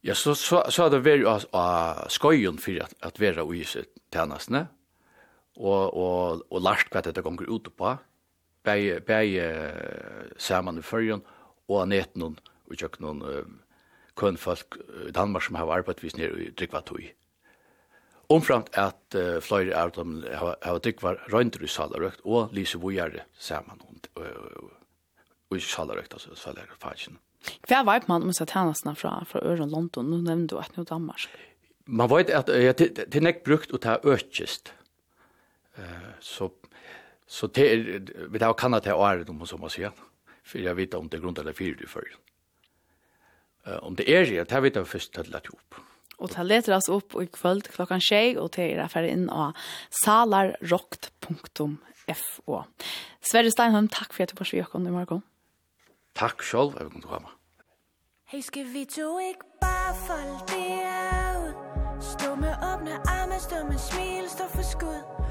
Ja, så så så hade vi uh, skojen för att att vara i tjänsten och och och last vad det går ut på. Bäge bäge samman i förrjun och nätten og tjøk noen kønfolk i Danmark som har arbeidt vis nere i Drikvatøy. Omframt at uh, flere av dem har har Drikvar røynder i salarøkt og lyse vojere sammen og i salarøkt, altså salarøktfagen.
Hva vet man om satanasene fra, fra Øren London? Nå nevnte du at nå Danmark.
Man vet at ja, det det er nekk brukt å ta økest. Uh, så så det er, vi har kanna til året, om man så må si. For jeg vet om det er grunn til det fire du følger om det er det, det vet jeg først til at opp.
Og det leter oss opp i kvöld klokkan tjej, og det er affæret inn av salarrokt.fo. Sverre Steinholm, takk for at du var så i morgen.
Takk selv, jeg vil komme
til Hej, skal vi to ikke bare folde det ud? Stå med åbne arme, stå med smil, stå for skud.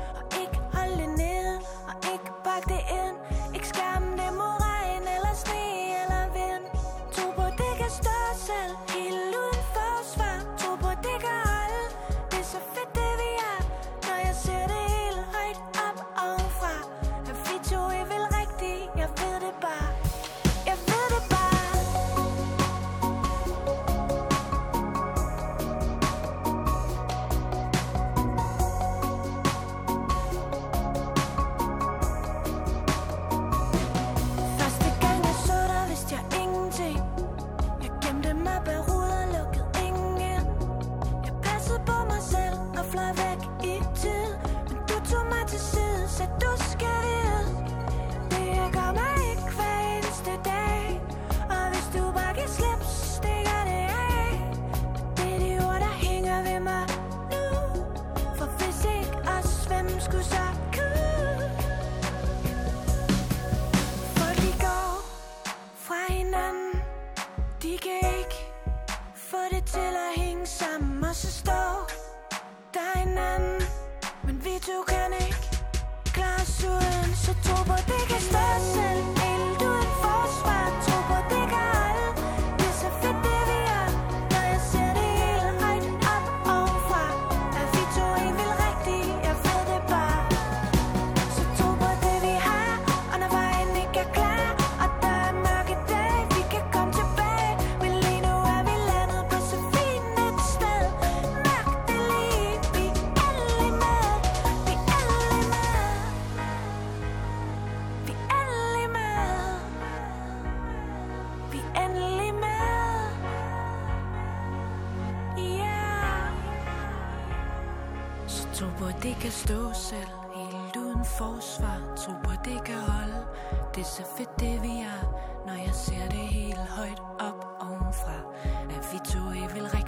er så fedt det vi er Når jeg ser det helt højt op ovenfra. At vi to ikke
vil rigtig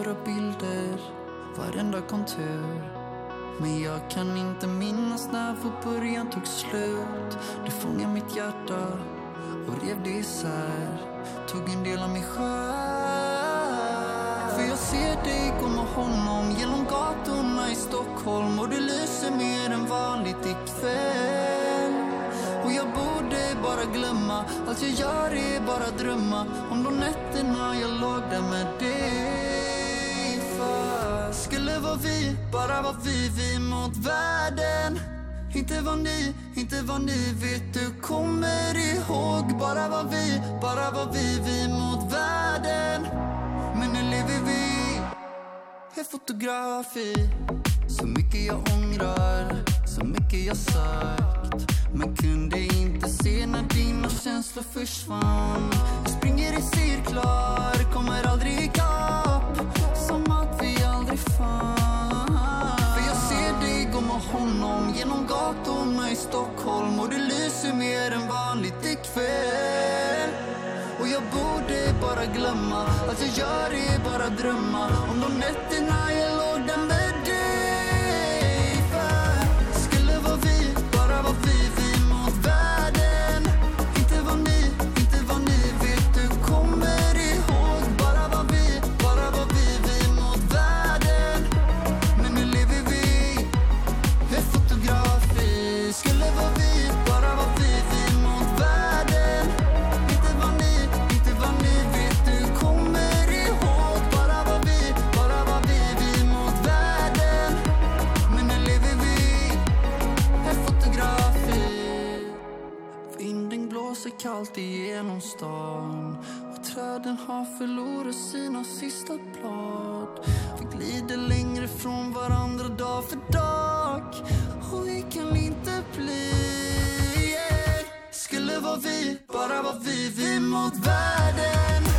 våra bilder varenda kontur. Men jag kan inte minnas när vår början tog slut. Du fångade mitt hjärta och rev det isär. Tog en del av mig själv. För jag ser dig gå med honom genom gatorna i Stockholm. Och du lyser mer än vanligt ikväll. Och jag borde bara glömma. Allt jag gör är bara drömma Om de nätterna jag låg där med dig skulle vara vi, bara vara vi, vi mot världen. Inte vad ni, inte vad ni vet du kommer ihåg. Bara var vi, bara var vi, vi mot världen. Men nu lever vi i fotografi. Så mycket jag ångrar, så mycket jag sagt. Men kunde inte se när dina känslor försvann. Jag springer i cirklar, kommer aldrig ikapp gatorna i Stockholm Och det lyser mer än vanligt ikväll. Och jag borde bara glömma Att jag gör det bara drömma. Om de nätterna jag låg där med kallt igenom stan Och träden har förlorat sina sista blad. Vi glider längre från varandra dag för dag. Och vi kan inte bli yeah. Skulle vara vi, bara vara vi, vi mot världen.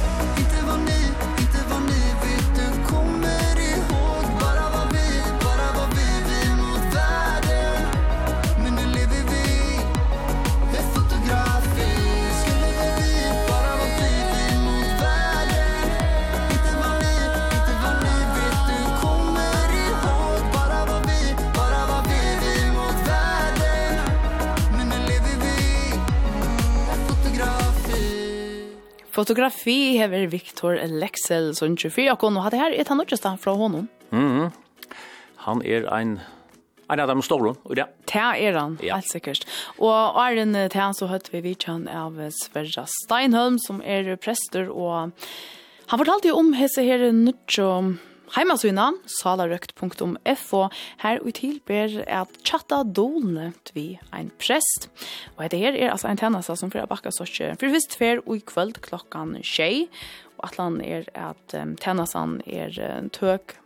Fotografi
hever Viktor Lexel som 24 og hon hadde her et han nordjesta fra honom.
Mm -hmm. Han er ein Ein av dem store, og ja.
Ta er han,
ja.
helt sikkert. Og Arjen til han så høyt vi vidtjen av Sverra Steinholm, som er prester, og han fortalte jo om hese her nødtjom heimasuna, salarøkt.fo, her og tilber at chatta dolne vi ein prest. Og det her er altså en tennasa som fyrir bakka sortje fyrir fyrst fer og i kvöld klokkan tjei, og atlan er at um, tennasan er uh, tøk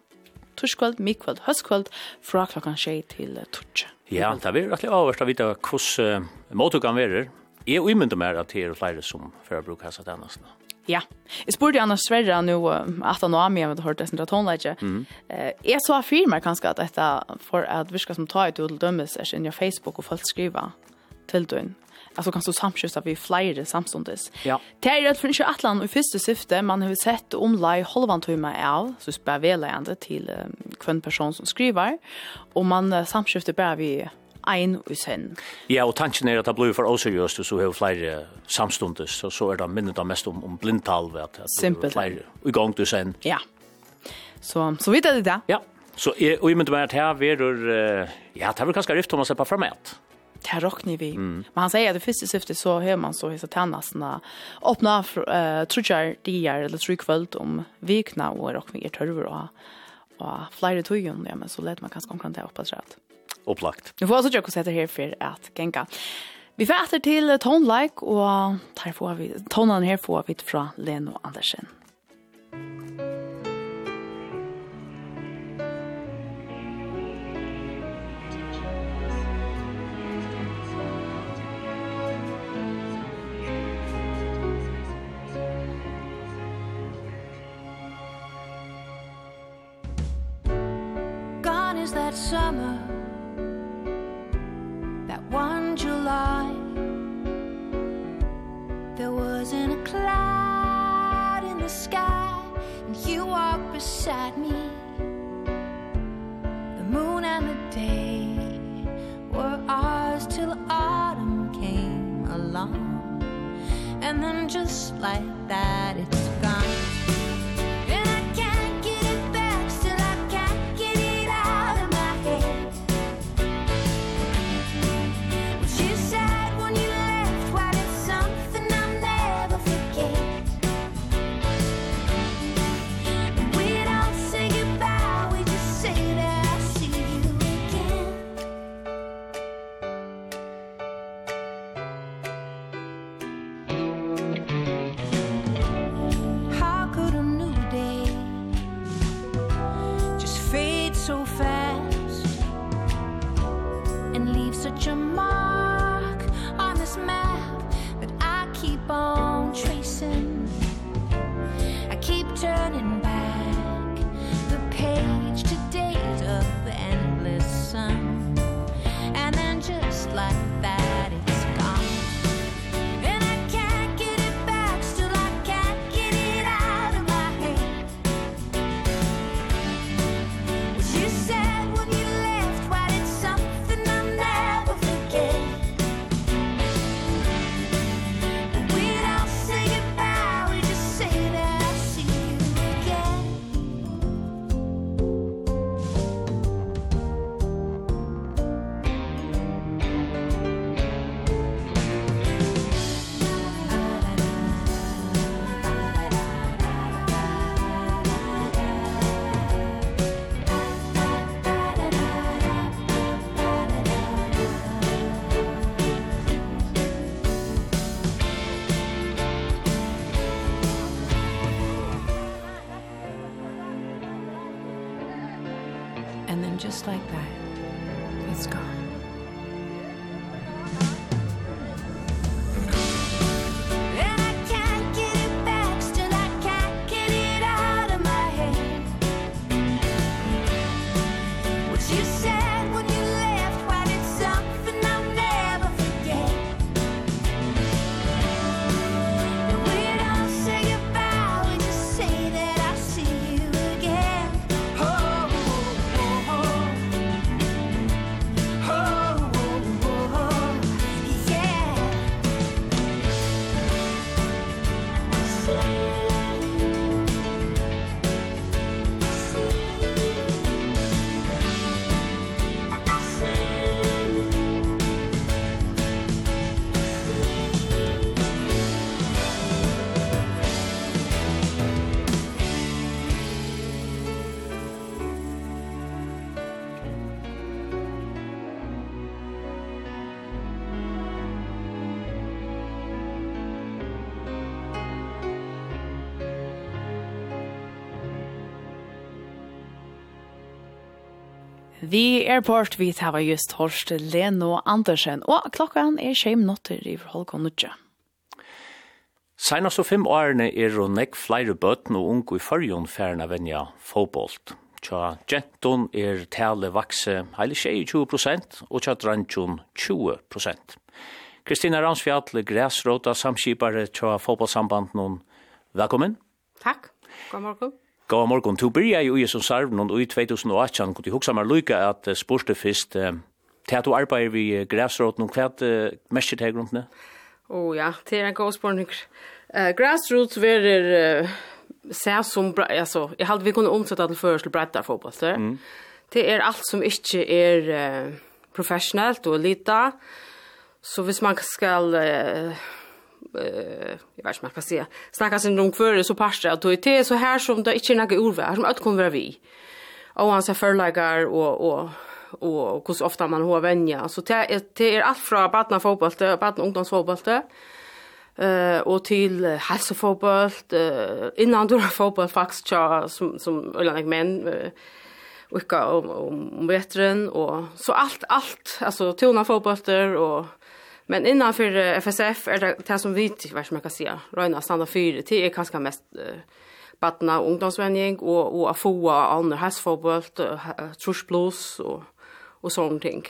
torskvöld, mikkvöld, høstkvöld, fra klokkan tjei til torskje.
Ja, det er rettelig avhørst å vite hvordan uh, måttugan verer. Jeg umyndar er at det er flere som fyrir å bruke hessa tennasene.
Ja. Jeg spurte Anna Sverra nu at han var med med hørt dessen ratonleidje.
Mm.
Eh, jeg så affirmer meg kanskje at dette for at virka som tar ut til dømmes er sin Facebook og folk skriver til døgn. Alltså kan så samskifta vi flyger samstundes.
Ja.
Det är rätt för inte Atlant och första syfte man har sett om lei halvan timme av så spør väl ända till um, person som skriver och man uh, samskjuter vi ein og sen.
Ja, og tanken er at det blir for oseriøst, så har vi flere samstundes, så, så er det minnet det mest om, om blindtal, vet du.
Simpelt.
Flere i gang i sen.
Ja. Så, så vidt er det det.
Ja. Så er og jeg mynte meg at her verur, ja, det er vel kanskje rift om å se på
format. Det råkner vi. Mm. Men han säger att det första syftet så hör man så hissa tannasna öppna eh trutjar diar eller trukvöld om vikna och råkner vi törvor och och flyr det ja men så lät man kanske omkring det hoppas rätt
opplagt.
Nu får jag så tjocka sätta her för at genga. Vi får etter til tonelike, og vi, tonen her får vi fra Leno Andersen.
Gone is that summer beside me. The moon and the day were ours till autumn came along. And then just like that it's
Vi Airport, vi tar just hørst Leno Andersen, og klokkan er tjeim minutter i forholdet nødja.
Seinast og fem årene er og nekk flere bøtten og unge i førjon færna venja fotbollt. Tja genton er tale vakse heile tjei 20 prosent, og tja drantjon 20 prosent. Kristina Ramsfjall, græsråta samskipare tja fåbolsamband noen. Velkommen.
Takk. God morgen.
God morgon, Du byrja jo i som sarvnån i 2018, kunne du huksa meg lykka at spørste fyrst, til at du arbeider vi græsråten, hva er mest til grunnene?
Å ja, det er en god spørning. Græsråt verer seg som, altså, jeg halte vi kunne omsette til først til brettar fotball, det er alt som ikke er professionelt og lita, så hvis man skal eh jag vet inte man kan säga. Snacka sin om för så pastar att det är så här som det inte är några ordvär som att kommer vi. Och han så förlagar och och och hur ofta man har vänja. Så det är det är allt från barna fotboll till barna ungdomsfotboll eh och till hälsofotboll innan då fotboll faktiskt som som eller män och om om veteran och så allt allt alltså tona fotbollter och Men innanför FSF är det det som vi vet vad man kan säga. Röna standard 4 det är kanske mest uh, barna och ungdomsvänning och och att få andra hästfotboll trus plus och och sånt ting.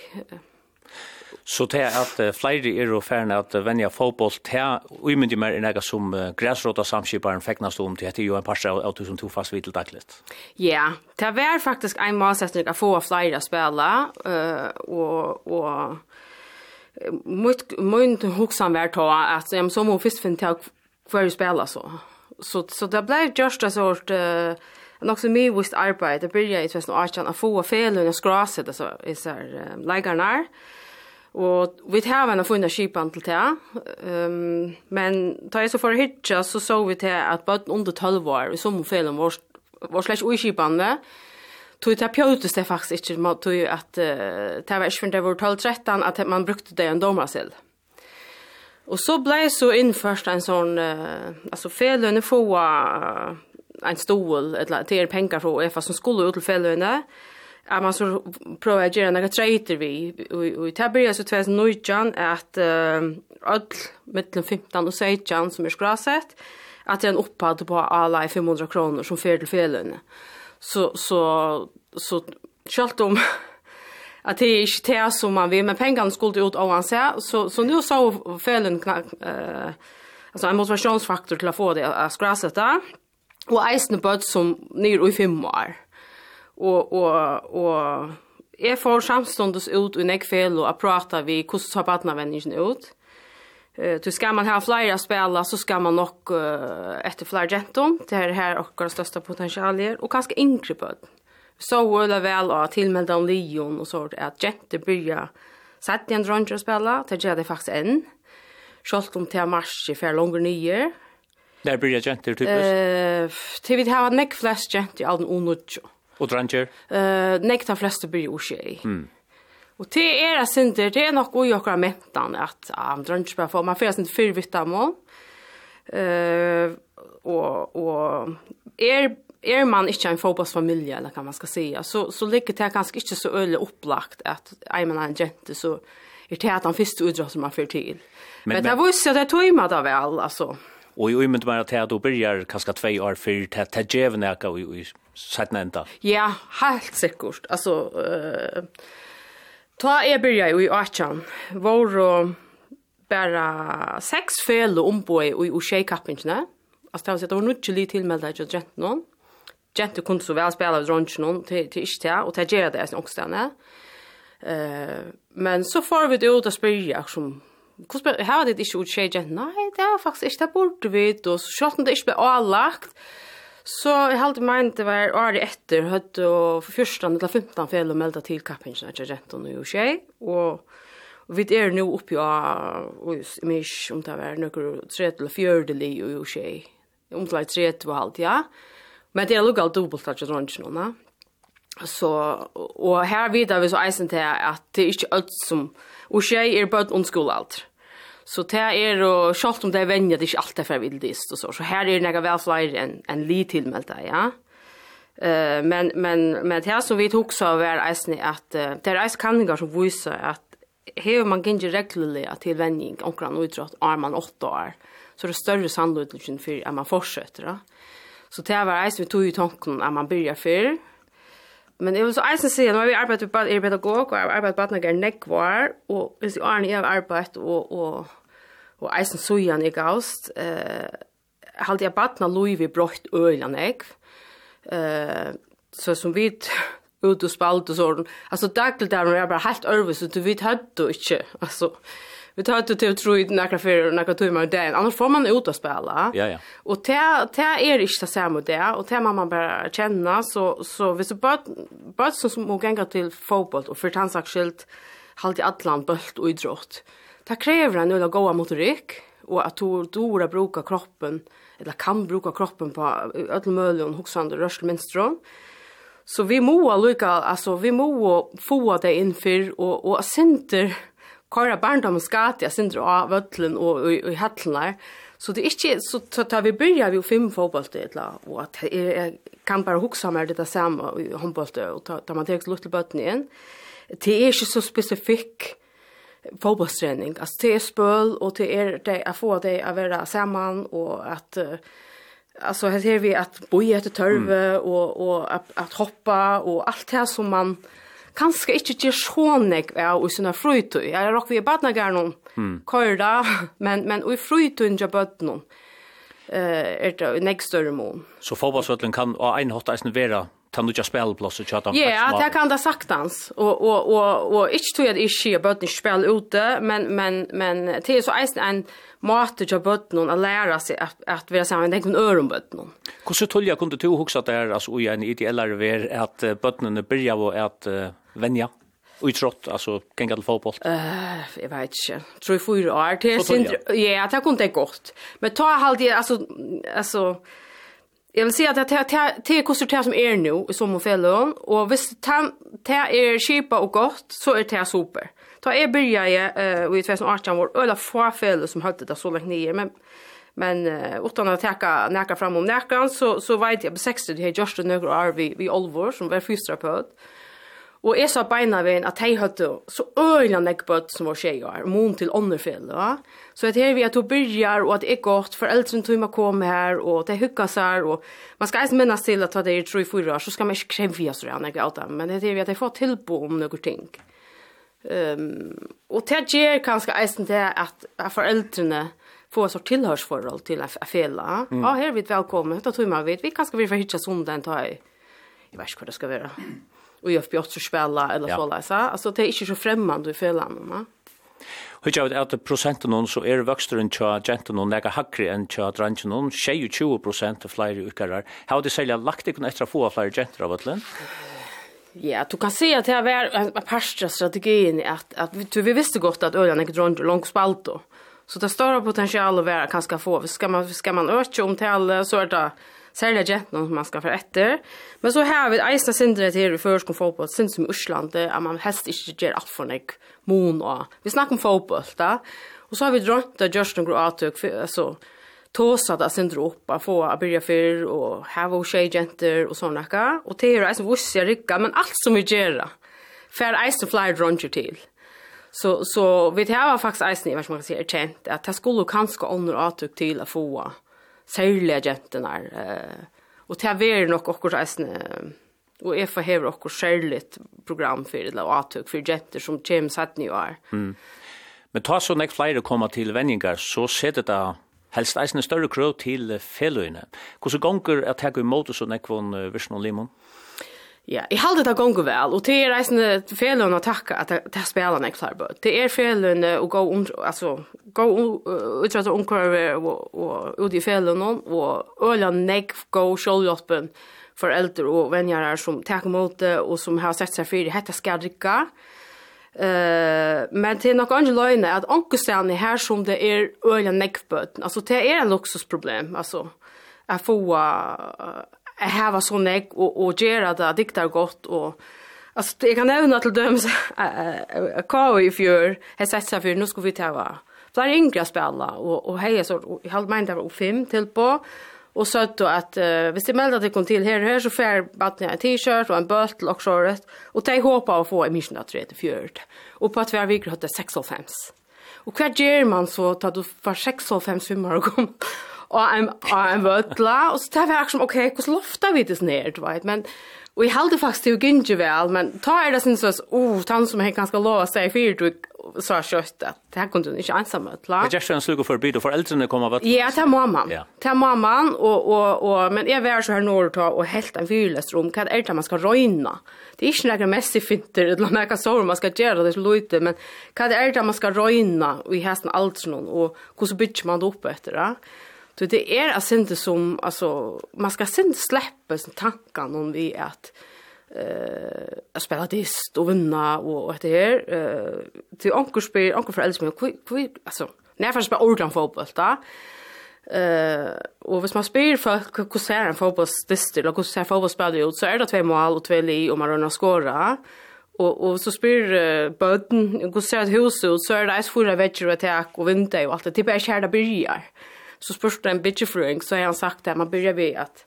Så det er at uh, flere er og færre at uh, vennja fotboll til uimyndig mer enn ega som uh, græsråta samskiparen feknast om til, det er jo en parse av tusen to fast vitel dagligt.
Ja, det var faktisk en målsättning att få flere spela, uh, og, og mitt min huxan vart ta att jag som hon först finn tag för att spela så. Så så det blev just a sort eh nog så mycket visst arbete. Det började i 2018 att få fel och skrasa det så är så här lägarna. Og vi har en funnet skipen til det. Um, men da jeg så for hitja, så så vi til at bøtten under 12 år, i sommerfelen var, var slett ui skipene, tog det pjötes det faktisk ikke, man tog att uh, det var ikke det var 12 13 att man brukte det en domarcell. Och så blev så innførst en sån uh, alltså felöne få uh, en stol eller till penger fra EFA som skulle ut til felöne at man så prøver å gjøre några treiter vi och det börjar så 2019 att uh, öll mellan 15 och 16 som er skrasett att det er en uppad på alla 500 kronor som fer til felöne så så så skalt om att det är inte det som man vill men pengarna skulle ut av hans så så nu så felen eh alltså en motivationsfaktor till att få det att skrasa och eisne bud som nyr i fem år. Och och och är för samstundes ut og näck fel och att prata vi hur så barnavänningen ut. Eh du ska man ha flera spela så ska man nog uh, efter flera genton det här här och våra största potentialer och kanske yngre bud. Så väl väl att tillmälda om Leon och så att jenter börja sätta en drunge spela det gör det faktiskt än. Skolt om till mars i för långa nyer.
Där börjar jenter typiskt.
Eh till vi har en neck flash jenter i all den onutjo.
Och
drunge. Eh neck ta flesta börjar ju
Mm.
Og det er jeg synder, det er nok ui okra mentan at han ah, drønner bare for, man fyrir sin fyrvitt av mål. Uh, og, og er, er man ikke en fotballsfamilie, eller hva man skal si, så, så ligger det ganske ikke så øyelig opplagt at er man en jente, så er det at han første utdrag som man fyrir til. Men, men, men det viser at det tog meg da vel, altså.
Og i umynd meg at du byrjar kanskje tve år før til til djevneka og i i settene enda.
Ja, helt sikkert. Altså, uh, Ta jeg byrja i Achan, var bara seks fel og omboi i Ushei-kappingene. Altså, det var sett, det var nudge li tilmelda ikke at jenten. Jenten kunne så vel spela av dronjen noen til ikke til, og det gjøre det i ångstene. Men så får vi det ut og spyrja, som Hvordan her var det ikke utskjedd? Nei, det var faktisk ikke, det burde vi, og så skjøtten det ikke ble avlagt. Så jeg halte meg det var året etter, høyt og for første eller 15 fel og meldet til kappingen etter renten og skje, og vi er nå oppi av, jeg minns om det var noen tredje eller fjørdelig og skje, om det var tredje og alt, ja. Men det er lukket alt dobbelt at jeg nå, noen, Så, og her vidar vi så eisen til at det er ikke alt som, og skje er bare ondskole alt. Så det er, og selv om det er venner, det er ikke alt det er vildist og så. Så her er det noe vel flere enn en li tilmeldte, ja. Uh, men, men, men det som vi tok så var eisen at uh, det er eisen kanninger som viser at hever man gynner reglerlig til vending omkring utrått, er man åtte år, så er det større sannolikheten for at man fortsetter. Da. Så det var eisen vi tog i tanken at man begynner før, Men jeg vil så eisen si, nå har vi arbeidet med er pedagog, og jeg har arbeidet med badnager nekvar, og hvis jeg har jeg arbeidet, og, og, og eisen sujan i gaust, eh, halte jeg badna loiv i brøtt øyla nekv, eh, så som vi ut og spalt og sånn, altså daglig der, når jeg bare helt ærvis, så du vet høyt du ikke, altså, Vi tar ut till tro i några för några timmar och. Annars får man ut och spela.
Ja ja.
Och te te är inte så samma det och te man bara känna så så vi så bara bara så som och gänga till fotboll och för transaktilt halt i Atlant bult och idrott. Det kräver en öla goda motorik och att du dora bruka kroppen eller kan bruka kroppen på alla möjliga huxande rörelsemönster. Så vi må lukka, alltså vi må få det in för och och center køyra barndom skati sindra av vötlen och i, i hattlenar. Så det är inte så tar vi byrja vi fem fotbollte, eller, og at jeg kan bara huxa meg det samme i handboll och ta, ta man tar lite botten igen. Det är inte så spesifikk fotbollsträning. Alltså det är spöl och det är det att få det att vara samman och att alltså här ser vi att boja efter törve mm. och och att, att hoppa och allt det här som man kanskje ikke gjør så nek er i sånne frøytøy. Jeg er også i badnageren, mm. køyre, men, men i frøytøyen gjør bøtten noen eh er det nek nästa mån.
Så fotbollsöllen kan av en hotta eisen vera ta nu just spelplats och chatta.
Ja, det kan det saktans och och och och inte tror jag det är sker bara inte spel ute, men men men det är så en en mat jag bort någon att lära sig att att vi samman den kan öron bort någon.
Hur så tolja kunde du huxa det här alltså i en ideell vär att bottnarna börjar och att vänja utrott alltså kan gå till fotboll.
Eh, uh, jag vet inte. Tror fyra år till sin ja, det kunde det gott. Men ta halt alltså alltså Jag vill säga att det är det det som är nu i sommarfällan och visst det är skipa och gott så är det super. Ta är börja i 2018 var öla få fällor som hade det så långt ner men men utan att täcka näka fram om näkan så så vet jag på 60 det är just några år vi vi Olvor som var fysioterapeut. Og jeg sa beina veien at jeg hadde så øyla näckbot som var tjejer, mon til ånderfell, va? Så att här vi at hun byrjar, og at jeg godt, foreldrene tog meg komme her, og det hukka seg, og man skal eisen minnes til at det er 3-4 år, så skal man ikke kräva seg av nekk men det är vi at jeg får tilbo om noen ting. Um, og det gjør kanskje eisen det at foreldrene få en sorts tilhørsforhold till en fela. Mm. Ja, här är vi välkomna. Då tror man vet vi kanske vill få hitta sundan, ta i, Jag vet inte vad det ska vara och jag får också spela eller ja. så där så alltså det är inte så främmande i fällan va
Hur jag vet att procenten någon så är vuxen tja genten någon lägga hackre än tja dranchen någon 20 procent av flyger ukarar. Hur det sälja lagt det kunna extra få flyger genter av atlen
Ja, du kan se att det är en parstra strategin att att vi visste gott att ölan är dront långt spalt då. Så det större potential att vara kanske få. Ska man ska man öka om till så är det særlig jentene som man skal for etter. Men så har vi eisne sindere til i førskom fotboll, sind som i Øsland, at man helst ikke gjør alt for nek mon og. Vi snakker om fotboll da, og så har vi drømt av Justin Groatøk, altså, det att sen droppa få att börja för och have och tjej jenter och såna där och det är ju alltså vuxna rycka men allt som vi gör för ice to fly runter till så så vi det var faktiskt ice ni vad man kan säga känt att det skulle kanske under åtug till att få særlige jentene. Uh, og til å være nok okkur eisne, og jeg forhever okkur særligt program for det, og atøk for jenter som kommer satt nye år.
Mm. Men ta så nek flere kommer til vendingar, så ser det da helst eisne større krøv til feløyene. Hvordan gonger er det her i måte så nek von uh, Limon?
Ja. Ja, yeah, jeg halde det gongu vel, og det er reisende felen å takke at det er spelen jeg klarer på. Det er felen å gå um, altså, gå utrette omkvarve og ut i felen og øla negg gå sjålhjelpen for eldre og venjere som takker mot det og som har sett seg fyrir, hette skal drikka. Uh, men det er nok andre løgne at onkestene her som det er øla negg bøten, altså det er en luksusproblem, altså, jeg får uh, hava så negg och och göra det diktar gott och Alltså det kan även till döms Kao i fjör har sett sig för nu ska vi ta va. flera yngre spela och och heja så i halv mind där fem till på och så att att uh, visst det melda det kom till här här så får badna en t-shirt och en böttel och shorts och de hoppa att få en mission att det fjörd. och på att vi har vi hade 6 och 5 och vad gör man så tar du får 6 och 5 svimmar och kom og en, og en vødla, og så tar vi akkurat som, ok, hvordan lofta vi det ned, du vet, men, og jeg heldig faktisk til å gynge vel, men ta er det sin sås, oh, han som er ganske lov å si fyrt, du sa kjøtt, at det her kunne du ikke ensam vødla.
Men jeg kjønner slukker for byd, og foreldrene kommer vødla.
Ja, det er mamman,
ja.
det er mamman, og, og, og, men jeg vær så her når du tar, og helt en fyrlest rom, hva er det man skal røyna? Det er ikke noe mest i finter, eller noe så sår, man skal gjøre det til løyte, men hva er det man skal røyna, og i hesten alt sånn, og hvordan bygger man det opp etter det? Så det är alltså inte som alltså man ska sen släppa sin tankar om vi att eh att spela dist och vinna och och det är eh till onkel spel onkel för älskar mig hur alltså när jag spelar ordland fotboll då Eh och hvis man spyr för hur ser en fotbollsdist eller hur ser fotbollsspelare ut? Så är det två mål och två li och man rör skora och och så spyr uh, bøten, hur ser ett hus ut? Så är det ett fyra väggar och attack och vinter och allt det. Typ är kärda byrjar. Eh Så spørs det en bitchefruing, så har han sagt att man börjar vid att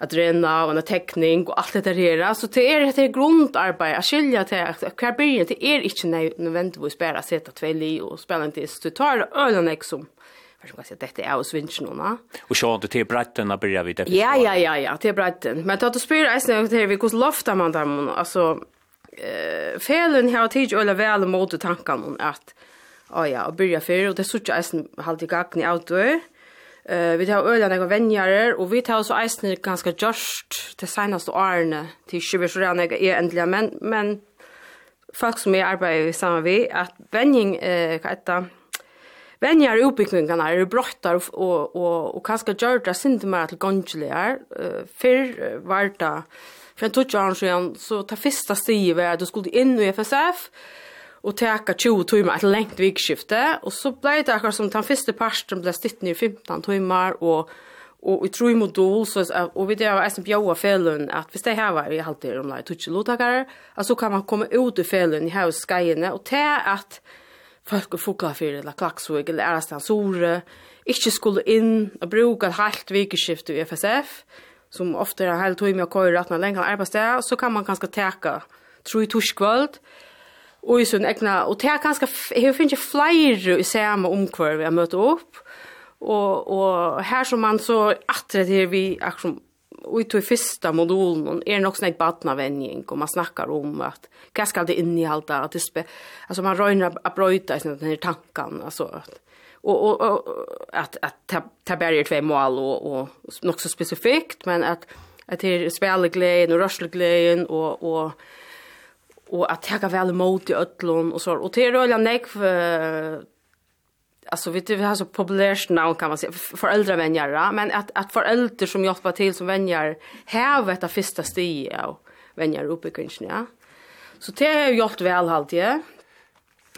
att rena och en teckning och allt det där så det är det är grundarbete. Att skilja till att kvar det är inte nödvändigt att spela sätta två li och spela inte du tar ölen liksom. För ska säga? Detta är hos va
Och så inte till bretten att börja vid
Ja ja ja ja till bretten. Men att du spelar är snägt här vi kus lofta man där alltså eh felen har tid öla väl mot tankarna att oh, ja, og byrja fyrir, og det er suttja eisen halde i gagni outdoor. Uh, vi tar øyla nekva venjarer, og vi tar også eisen ganska gjørst til senaste årene til 20 så rann jeg er endelig, men, men folk som jeg arbeider sammen vi, at venjing, uh, hva etter, Venjar utbyggningarna er brottar og, og, og, og kanskje gjør det sindi mer til gongeligar. Uh, fyrr var det, for en tutsjaren så ta fyrsta stivet at du skulle inn i FSF, og teka 20 timmar et lengt vikskifte, og så blei det akkurat som den første parten ble stitt ned i 15 timmar, og, og i tru modul, så, og vi det var eisen bjaua felen, at hvis det her var i halvtid om det er tutsi lotakare, så kan man komme ut i felen i her skajene, og til at folk og fokla fyrir, eller klaksvig, eller ærastan sore, ikke skulle inn og bruka et halvt vikskifte i FSF, som ofte er hele tog med å køyre at man lenger arbeidssted, så kan man kanskje teka tru i torskvöld, og i sin egna, og det er ganske, jeg finner flere i samme omkvar vi har møtt opp, og, og her som man så atre til vi akkurat Og i tog fyrsta modulen er nok sånn badnavenjing, og man snakkar om at hva skal det innehalda, at det spe, altså man røyner a brøyta i sånne tanken. altså at, og, og, og at, at ta, ta berger tvei mål, og, og nok så spesifikt, men at, at det er spelgleien og rørslegleien, og, og och att har vel imot i öllon och så och til är gjøre nek för alltså vet du vi har så populärt navn, kan man säga föräldravänjare men att att foreldre som hjelper till som vänjar här ett av första stiget av vänjar uppe kanske ja. Så det har gjort väl alltid, ja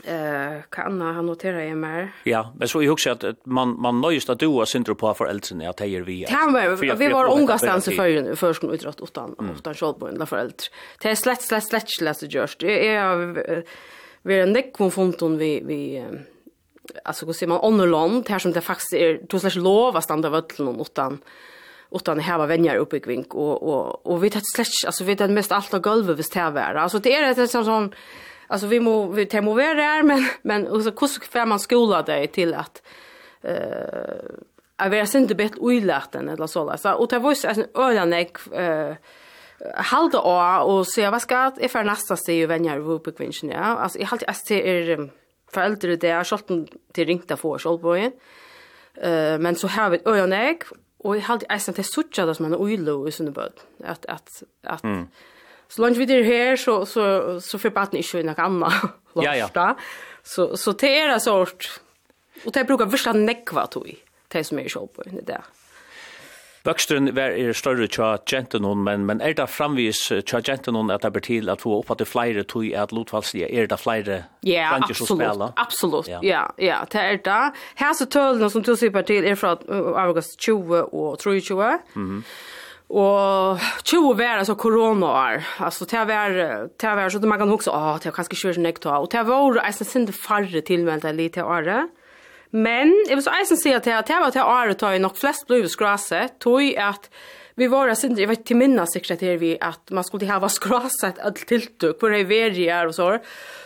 eh kan han notera ju mer.
Ja, men så jag också att man man nöjst att du har syndrom på för äldre att hejer vi.
Kan vi vi var unga stans för förskolan utrått åttan åttan skuld på ända för äldre. Det är slett slett slett slett just. Det är vi är en neck konfronton vi vi alltså går ser man online här som det faktiskt är då slash lova stanna völlen utan det här var vänner kvink och och och vi tät slett alltså vi tät mest allt av golvet visst här var. Alltså det är ett sånt sån alltså vi må vi temoverar där men men och så hur ska man skola dig till att eh uh, Jag vet inte bett eller så där. Så och det var ju en ölanek eh halda å og se hva skal jeg for neste sted jo venner på Vopekvinsjen, ja. Altså, jag har jeg til er foreldre det er sjalten til ringta for Kjolborgen. eh men så har vi øyne och og har halte jeg til sucha det som en oilo i sunne bød. At, at, at mm så långt vi är här så så så får är inte något annat.
Ja ja.
Så så det är en sort och det brukar första nekva tog. Det som är show på det där.
Bøksteren var er større tja genten hon, men, men er det framvis tja genten hon at det blir til at få opp at det flere tog at Lotvalstia, er det flere yeah, som spela?
Ja, absolutt, ja, ja, ja det er det. Her så tølene som du sier til er fra August 20 og 23. Mm -hmm. Och 20 var altså coronaår. Alltså det var det var så att man kan också ah det kanske kör sig nekta och det var alltså sen det farre tillmälta lite året. Men jeg vil så eisen si att det var til året tar nok flest blod skrasset tog att
vi var sen jag vet till minna sekreterare vi att man skulle ha skrasset allt tilltog på reverier och så.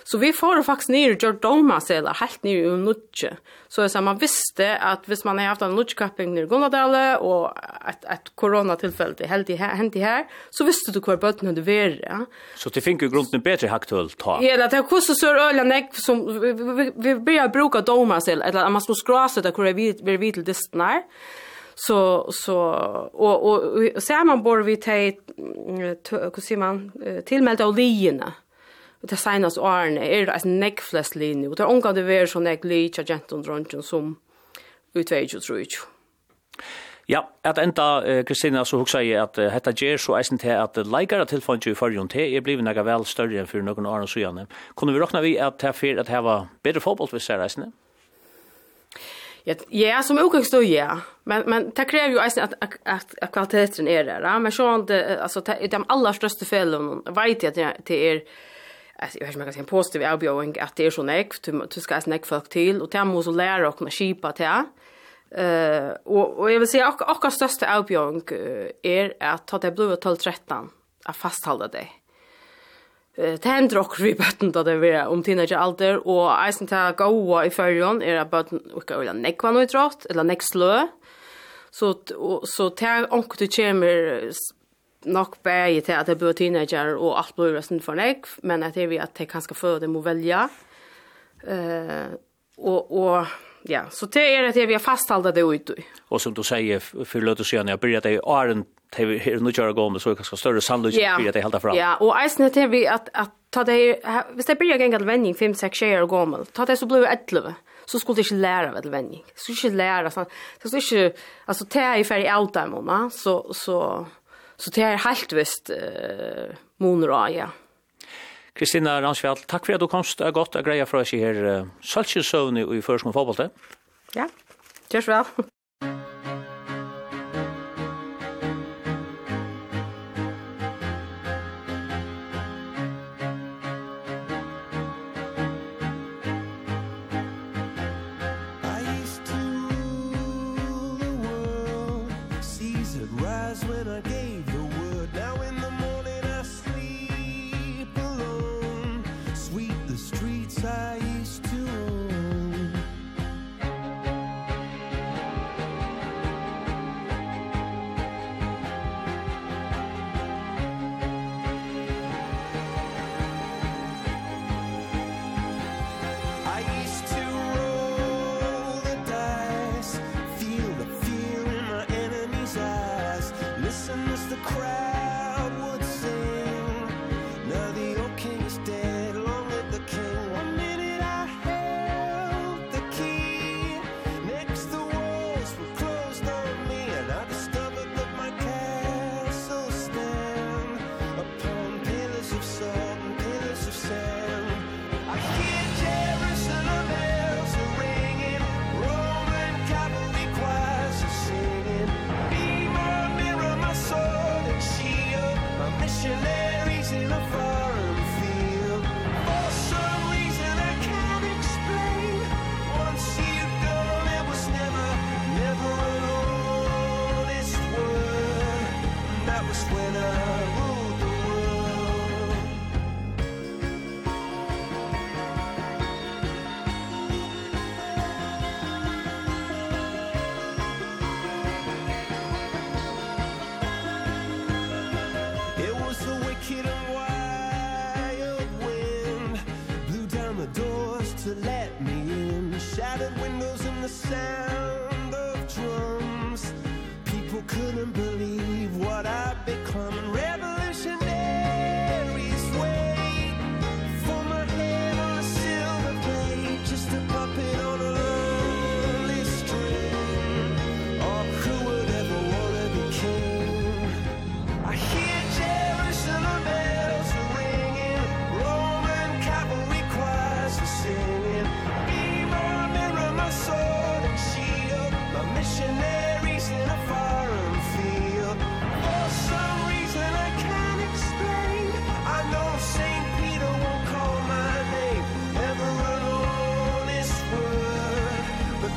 Så vi får faktiskt ner och gör domar helt ner i nutje. Så jag sa man visste att hvis man har haft en lutskapping i Gunnadale och ett ett coronatillfälle det helt i hänt i här så visste du kvar bötten hade varit. Ja?
Så det fick ju grunden bättre haktull ta.
Ja, det er kostat så ölen jag som vi, vi, vi börjar bruka doma till eller man skal skrasa det kvar vi vi vid till distnar. Så så och och, och, ser man bor vi till hur säger man tillmälta oljerna og det senast årene er det en nekflest linje, og det er omgang det være sånn jeg liker gentom dronjen som utveier og tror
Ja, at enda, Kristina, så hugsa jeg at uh, hetta gjer så eisen til at uh, leikara tilfanget i fyrrjon til er blivet nega vel større enn for noen åren sujane. Kunne vi råkna vi at det er fyrir at det var bedre fotboll det er eisen?
Ja, ja som utgångstå, ja. Men, men det krever jo eisen at, at, at, kvaliteten er der. Ja? Men sånn, det, altså, det, de aller største fellene vet jeg at det er alltså jag har man kan säga en positiv erbjudning att det är så näck du ska ens näck folk till. Och det måste lära och kunna skipa till eh och och jag vill säga att och största erbjudning är att ta det blå 12 13 att fasthålla det det händer också vid bøtten da det er om teenager alder, og eisen til gåa i førjon er at bøtten ikke vil nekva noe trått, eller nek slø, så, så til anker du kommer nok bæri til at det blir teenager og alt blir resten for nek, men at det er vi at det kanskje før det må velja. Uh, og, og ja, så det er at det vi har fasthalda det ut.
Og som du sier, for løte siden, jeg bryr at det er åren til her nu kjører gående, så er kanskje større sannløs
yeah.
for at det helt fram.
Ja, og eisen er vi at, at ta det, hvis det blir gjengat vending 5-6 år gammel, ta det så blir det 11 så skulle det ikke lære av et vending. Så ikke lære, så Så ikke, altså, det er i ferdig alt der, mamma, så, så, Så det er helt visst uh, moner og ja.
Kristina Ransfjall, takk for at du komst. Det er godt å greie fra oss i her uh, Salsjøsøvn i Førsmål fotballet.
Ja, gjør vel.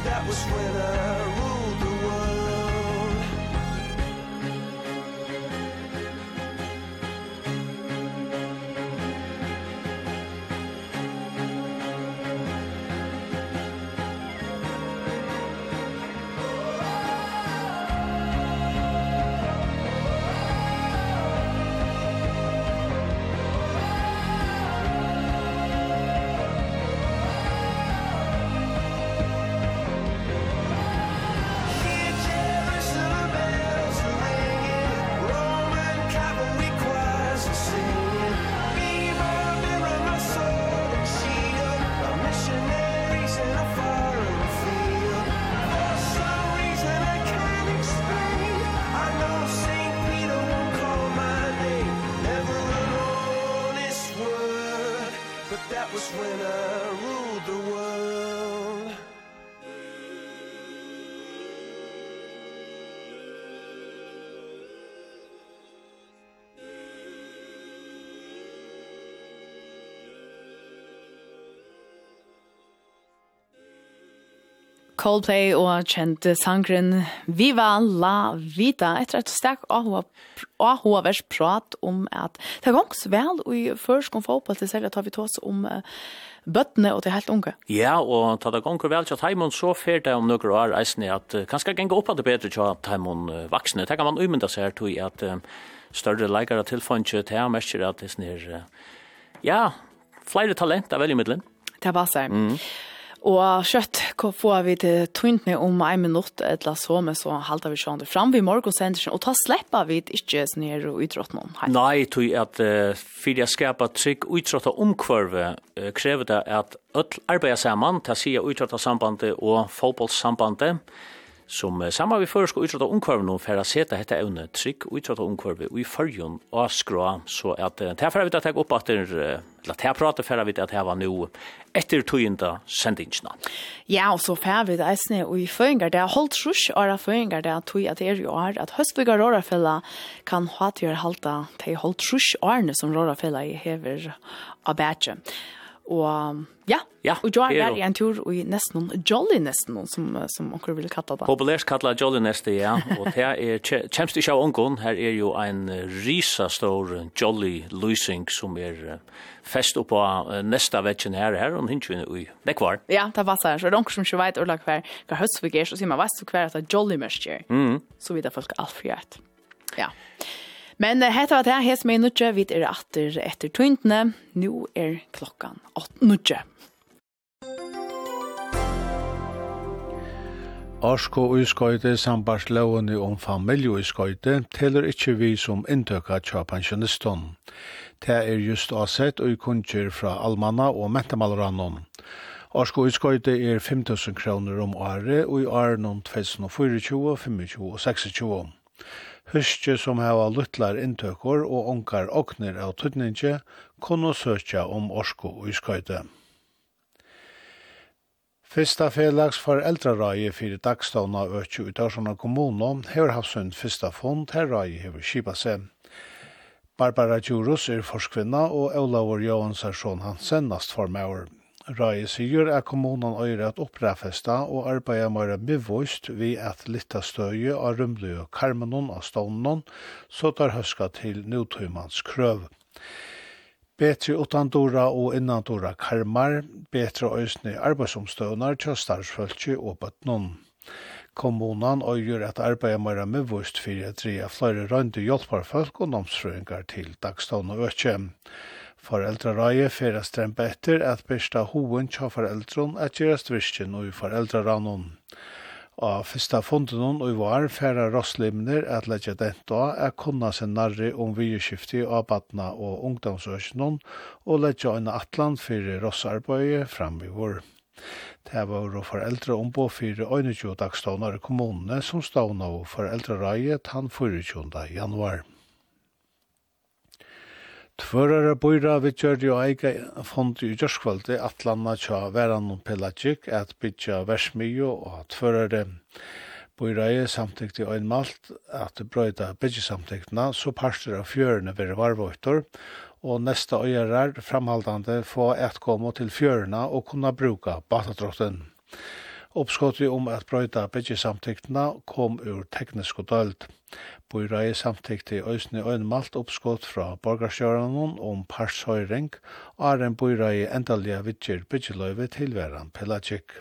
that was
winter
Coldplay og kjente sangren Viva la vida etter et sterk avhovers prat om at det gongs vel og i først kom fotball til særlig at vi tås om uh, bøttene og til helt unge.
Ja, og ta det gongs vel til Taimon så fyrt det om noen år eisene at uh, kanskje genge opp at det bedre til Taimon uh, vaksne. Det kan man umynda seg her til at uh, større leikere tilfannsje til merker at det er uh, ja, flere talent av veldig middelen.
Det var seg. Mm. Og kjøtt får vi til tøyntene om en minutt eller så, men så halter vi sånn det fram vi morgonsendingen, og ta slipper vi ikke sånn her og utrådt noen. Hei.
Nei, tog at uh, for jeg skaper trygg utrådt omkvarve, uh, krever det at alle arbeider sammen, til å si utrådt sambandet og fotbollssambandet, som samma vi förskå utrata omkvarvene for å seta dette evne trygg utrata omkvarve og i fyrjon og skra så at det her vi tar opp at det eller her prater for vi at her var nå etter tøyenda sendingsna.
Ja, og så fer vi det eisne og i føringar det er holdt trus og det føringar det er tøy at det er jo er at høstbygger rårafella kan ha til å halta til holdt trus årene som rårafella i hever av bætje. Og ja,
ja
og jeg
var
i en tur i nesten noen, Jolly nesten noen, som, som onker vil kalla det.
Populært kalla Jolly nesten, ja. og det er, kjemst ikke av ungen. her er jo en risa stor Jolly lysing som er fest oppå nesta vetjen her, her om hinnkjønne ui. Det kvar.
Ja, det var sånn, så er det onker som ikke vet orla hver, hver høstfugger, så sier man, hva er så hver at det er Jolly mørkjer,
mm.
så vidt folk alt for hjert. Ja. Men hetta var det, hes meg nutje, vi er atter etter tøyntene. Nå er klokkan 8 nutje.
Arsko og skøyte sambars lovene om familie og skøyte teller ikkje vi som inntøkka tja pensjoniston. Det er just avsett og kunnskjer fra Almanna og Mentamalerannon. Arsko og er 5.000 kroner om året og i året om 2024, 25 og 26. Huske som hava luttlar inntøkor og onkar okner av tøtninge kunne søkja om orsko og skøyte. Fyrsta felags for eldrarøye fyrir dagstavna økju i Dørsjona kommune hever hafsund fyrsta fond her røye hever kipa seg. Barbara Djurus er forskvinna og Olavur Johansson Hansen nastformauer. Røye sier at kommunen øyre at opprafesta og arbeida meira bevust vi at litta støye av rymlige karmenon av stånden, så tar høska til nødtøymans krøv. Betri utandora og innandora karmar, betre øysne arbeidsomstøvnar til starsfølge og bøtnum. Kommunan øyer at arbeida meira vust fyrir at dreia flere røyndu hjelparfolk og nomsfrøyngar til dagstånd og økjem. Foreldrarøye fyrir strempe etter at besta hoen tja foreldron at gjerast virkjen og foreldrarannon. Av fyrsta funden og i var færa rosslimner at leggja denta er kunna seg narri om videskifti av badna og ungdomsøsjonon og leggja en atlan fyrir rossarbøye fram i vår. Det var jo foreldre ombå fyrir 21 dagstånar i kommunene som ståna og foreldre røye tann 24. januar. Tvørare bøyra vi gjør jo eika fond i Gjørskvalde, Atlanta tja veran og pelagik, at bytja versmio og tvørare bøyra i samtykti og einmalt, at brøyda bytja samtyktna, så parster av fjørene vire varvøytor, og nesta øyrar framhaldande få et komo til fjørene og kunna bruka batadrotten. Oppskottet om at brøyda bytja samtyktna kom ur teknisk og dølt. Bøyreie samtykte øysene øyn malt oppskott fra borgarsjøranen om parshøyring, og en bøyreie endalige vittjer byggeløyve tilværen Pelagik.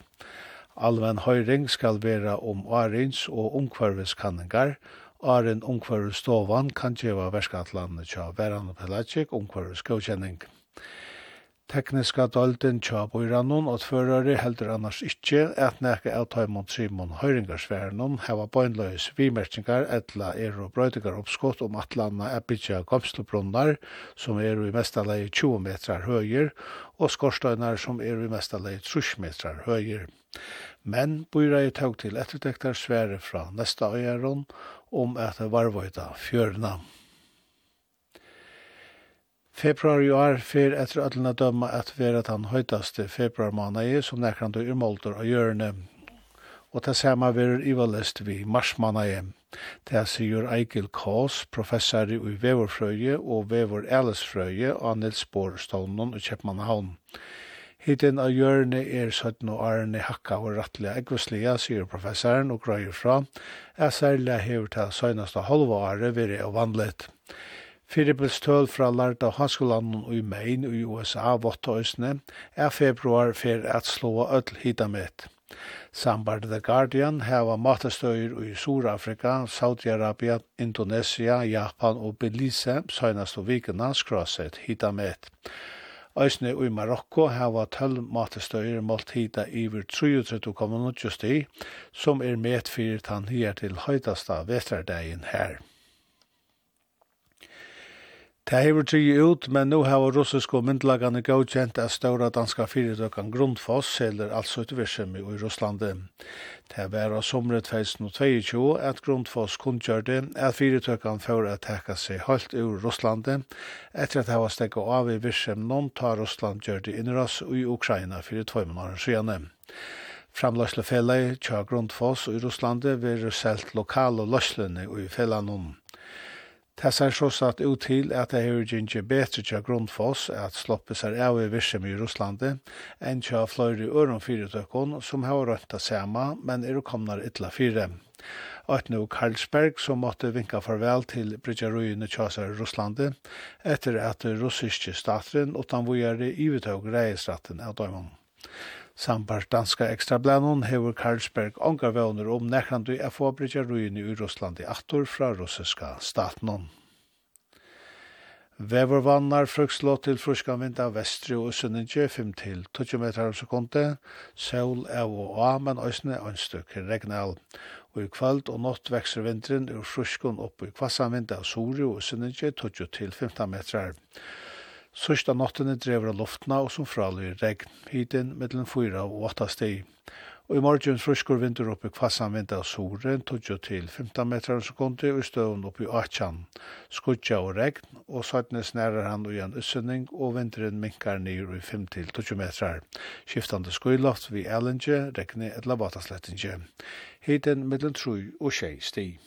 Alven høyring skal være om Arins og omkvarveskanninger, åren omkvarvestovan kan gjeva verskatlandet tja veran Pelagik omkvarvesgodkjenning. Tekniska dolden tja bøyranon og tførare heldur annars ikkje at nekka av taimond Simon Høyringarsvernon heva bøynløys vimerkingar etla er og brøydingar oppskott om atlanda er bytja gomslubrunnar som er i mestalegi 20 metrar høyir og skorstøynar som er i mestalegi 30 metrar høyir. Men bøyra i tåg til etterdektar svære fra nesta øyaron om at varvøyda fjørna. Februar i år fer etter ødlene dømme at vera den høytaste februar måned som nekran du urmolder og hjørne. Og til samme verer ivalest vi mars måned. Det sier Eikil Kås, professor i Veverfrøye og Vever Elesfrøye og Nils Borstolmen og Kjeppmannhavn. Hitten av hjørne er 17 og Arne Hakka og rattelig Eggveslia, sier professoren og grøyer fra, er særlig hevet til søgneste halva året være vanligt. Firibels tøl fra Larda Hanskolanen og i Maine og i USA vottøysene er februar fer at slå ødel hitamet. Sambar The Guardian heva matastøyer i Sur-Afrika, Saudi-Arabia, Indonesia, Japan og Belize søgnast og vikena skrasset hitamet. Øysene i Marokko hava tøll matestøyer målt hita iver 33,8 sti, som er medfyrt han her til høytasta vetardegin her. Det hever trygge ut, men nu har russisk og myndlagene godkjent at ståra danska fyrirtøkken Grundfos, eller altså et virksomhet i Russlandet. Det var av somret 2022 at Grundfos kundgjørte at fyrirtøkken får at teka seg helt ur Russlandet, etter at det var stekket av i virksomhet noen tar Russland gjør det innrøs i Ukraina fyrir tvoi måneder siden. Framløslefellet tja Grundfos i Russlande vil selt lokale løslene i fellanum. Det ser så satt ut til at det er ikke bedre til Grundfos at sloppe seg av i Virsem i Russlandi enn til flere øren fyretøkken som har rønt det samme, men er kommet ytla fire. Og at nå Karlsberg som måtte vinka farvel til Bridgerøyene Kjøsar i Russlandi etter at russiske statren utan vågjere ivetøk reisratten av døymen. Sambart danska ekstrablanon hever Karlsberg ongar vevner om nekrandu er forbridja ruin i Russland i aktor fra russiska statnon. Vevervannar frukslå til fruskan vind av vestri og sunninje 5 til 20 meter av sekundet, sol av og av, men òsne og regnal. Og i kvöld og nått vekser vinteren ur fruskon opp i kvassan vind av sori og sunninje 20 til 15 meter. Sørsta nottene drever av luftna og som fralyr regn, hiten mellom 4 og 8 steg. Og i morgen fruskur vindur oppi kvassan vind av soren, 20 til 15 metrar sekundi og i støvn oppi 18. Skudja og regn, og sattne snærer han og en utsynning, og vinteren minkar nyr i 5 til 20 metrar. Skiftande skuiloft vi ellinje, regni etla vataslettinje. Hiten mellom 3 og 6 steg.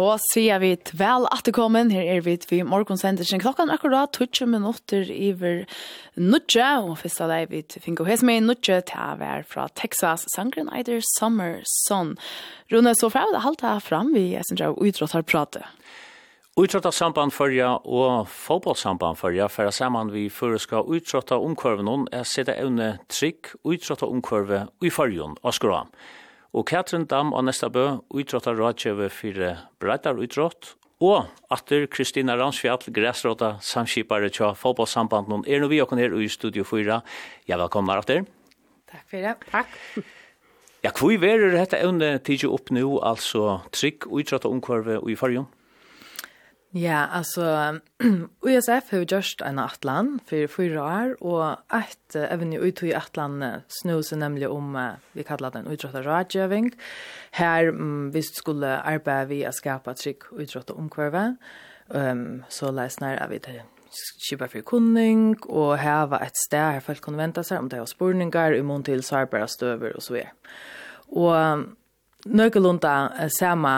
så sier vi vel at det kommer. Her er vi til morgensendelsen. Klokken akkurat 20 minutter over nødje. Og først av deg vi til Finko Hesme i nødje til å være fra Texas. Sangren eider Summer Sun. Rune, så fra det halte jeg frem vi er synes jeg utrådt har pratet.
Utrådta samband førja og fotbollsamband førja færa saman vi føreska utrådta omkurven er sida evne trygg utrådta omkurve i fyrjon, Askuram. Askuram. Og Katrin Dam og nesta bø utråttar rådgjøve fyrir breitar utrott, Og atter Kristina Ransfjall, græsråta samskipare tja fotbollssambanden. Er nu vi okken her i Studio 4. Ja, velkommen atter.
Takk fyrir, takk.
Ja, hvor er dette evne tidsi opp nu, altså trygg utråtta omkvarve og i fargen?
Ja, altså, USF har gjort en atlan for fyra år, og et evne ut i atlan snøse nemlig om, vi kallar den utrotta rådgjøving, her um, vi skulle arbeide vi å skapa trygg utrotta omkvarve, um, så leisner er vi til kjipa for kunning, og heva et sted her folk kunne vente seg, om det er spurningar, i mån til sårbara støver og så videre. Og Nøkelunda sama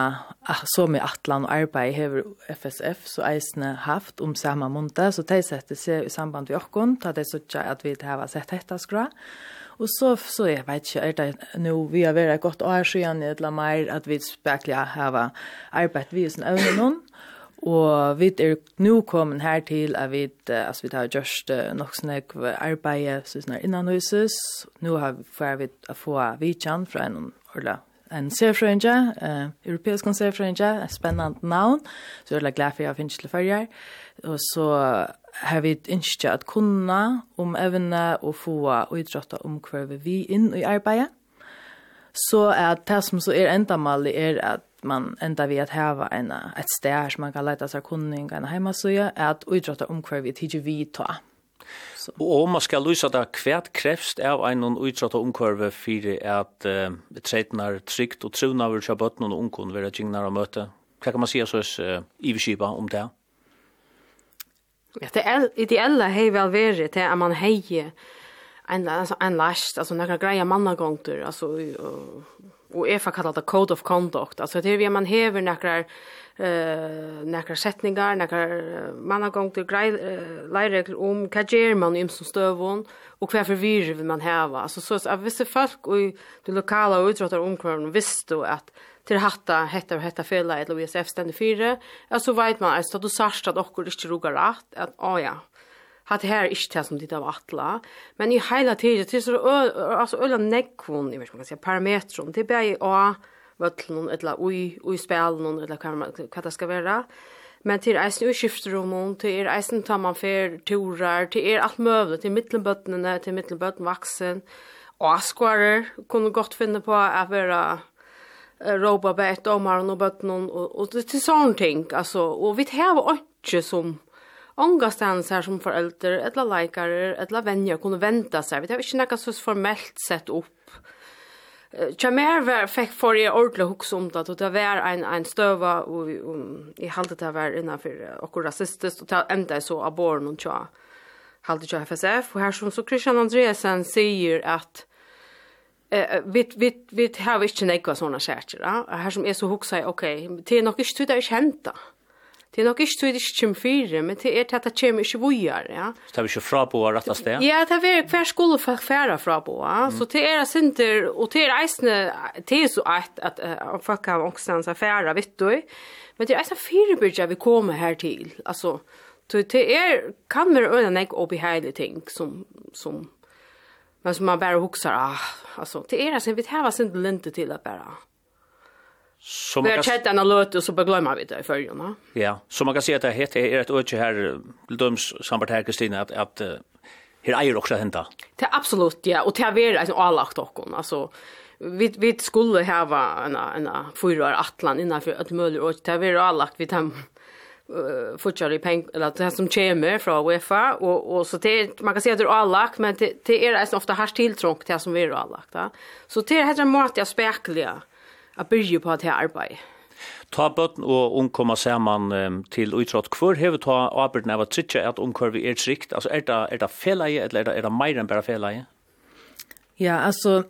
som i Atlan og arbeid hever FSF så eisne haft om sama måned, så de setter seg i samband med okkon, ta det sånn at vi har sett dette skra. Og så, så jeg vet ikke, er det nå vi har vært godt år siden, eller mer, at vi spekler har arbeid vi som øvner noen. Og vi er nå kommet her til at vi, altså, vi har gjort uh, nok snakk arbeid så innan huset. Nå har vi, får vi få vidtjen fra en ordentlig en sefrøynge, uh, europeisk sefrøynge, spennende navn, så jeg er glad for jeg finnes til førjer. Og så har vi ønsket at kunne om evne og få utrettet om hver vi inn i arbeidet. Så at det som så er endamallig er at man enda vi at hava en, et sted som man kan leta seg kunning, en heimasøye, at utrettet om hver vi tidlig vi tar. Så.
Og om man skal lysa det, hva krevst av en utsatt og omkvarve for at uh, treitnar trygt og truna vil kjøpe bøtten og omkvarve vil kjengnar og møte? Hva kan man si så uh, iverskipa om det?
Ja, det er, ideelle hei vel vært til at man hei en, altså, en last, altså noen greia mannagongter, altså, og, og EFA kallar det code of conduct, altså det er vi man hever noen eh nekra setningar, nekra mannagongter, grei leiregler om hva gjer man i imsom støvån, og hva for virer vil man heva. Altså, så så, hvis det folk i de lokale og utrottar omkvarene visste at til hatta hetta og hetta fela eller USF stendur fyrir, ja, så veit man at du sarst at okkur ikkje rugar at, at å ja, hatt her ikkje det som ditt av atla, men i heila tida, til så altså øyla nekvun, jeg vet ikke om man kan si, parametron, det er bare å vøtlen eller ui ui spelen eller hva hva det skal være. Men til eisen ui skiftrumum, til er eisen tar man fer turer, til er alt møvlet, til mittelbøttene, til mittelbøtten vaksen, og askvarer kunne godt finne på å være roba på om her og bøttene, noen, og, og til sånne ting, altså, og vi har ikke som ångastens her som foreldre, eller leikere, eller venner kunne vente seg, vi har ikke noe så formelt sett opp Tja mer var fikk for jeg ordentlig hukse om det, og det var en, en støva, og, og jeg halte det var innenfor okkur rasistisk, og det enda jeg så av båren og tja, halte tja FSF, og her som så Christian Andresen sier at eh, vi, vi, vi har ikke nekva sånne kjærter, her som är så hukse, ok, det er nok ikke det är ikke hentet, Det er nok ikke tydelig ikke kjem fire, men det er at det kommer ikke vujar, ja.
Så det er ikke fra på rett av sted?
Ja, det er hver skole for færa på, ja. så det er sinter, og det er eisne, det er så at, at uh, folk har ångstens affæra, vet du, men det er eisne firebyrja vi kommer her til, altså, det er, kan være øyne nek og beheilige ting som, som, men som man bare huksar, ah, altså, det er eisne, vi tar sin lente til at bare,
ah,
Så
man kan
sätta en løte, og så bara glömma vi det i förrjun. Ja,
så man kan si att det heter et ett her, här Ludums sambart här Kristina att att här är också henta.
Det absolut ja och det er väl alltså allagt och Altså, vi vi skulle ha en en förra Atlant innanför att mulig och det är väl allagt vi tar uh, fortsatt i peng eller det som kommer fra UEFA och och så det man kan si att det er allagt men det det är ofta här tilltrångt det som vi är allagt. Så det heter en måte jeg spekler, å byrje på at jeg.
Ta bøtten og ungkomma saman um, til utrådt. Hvor hever ta arbeidden av at trytja at ungkorvi er trygt? Altså, er det, er det feleie, eller er det, er det meir enn bare feleie?
Ja, altså,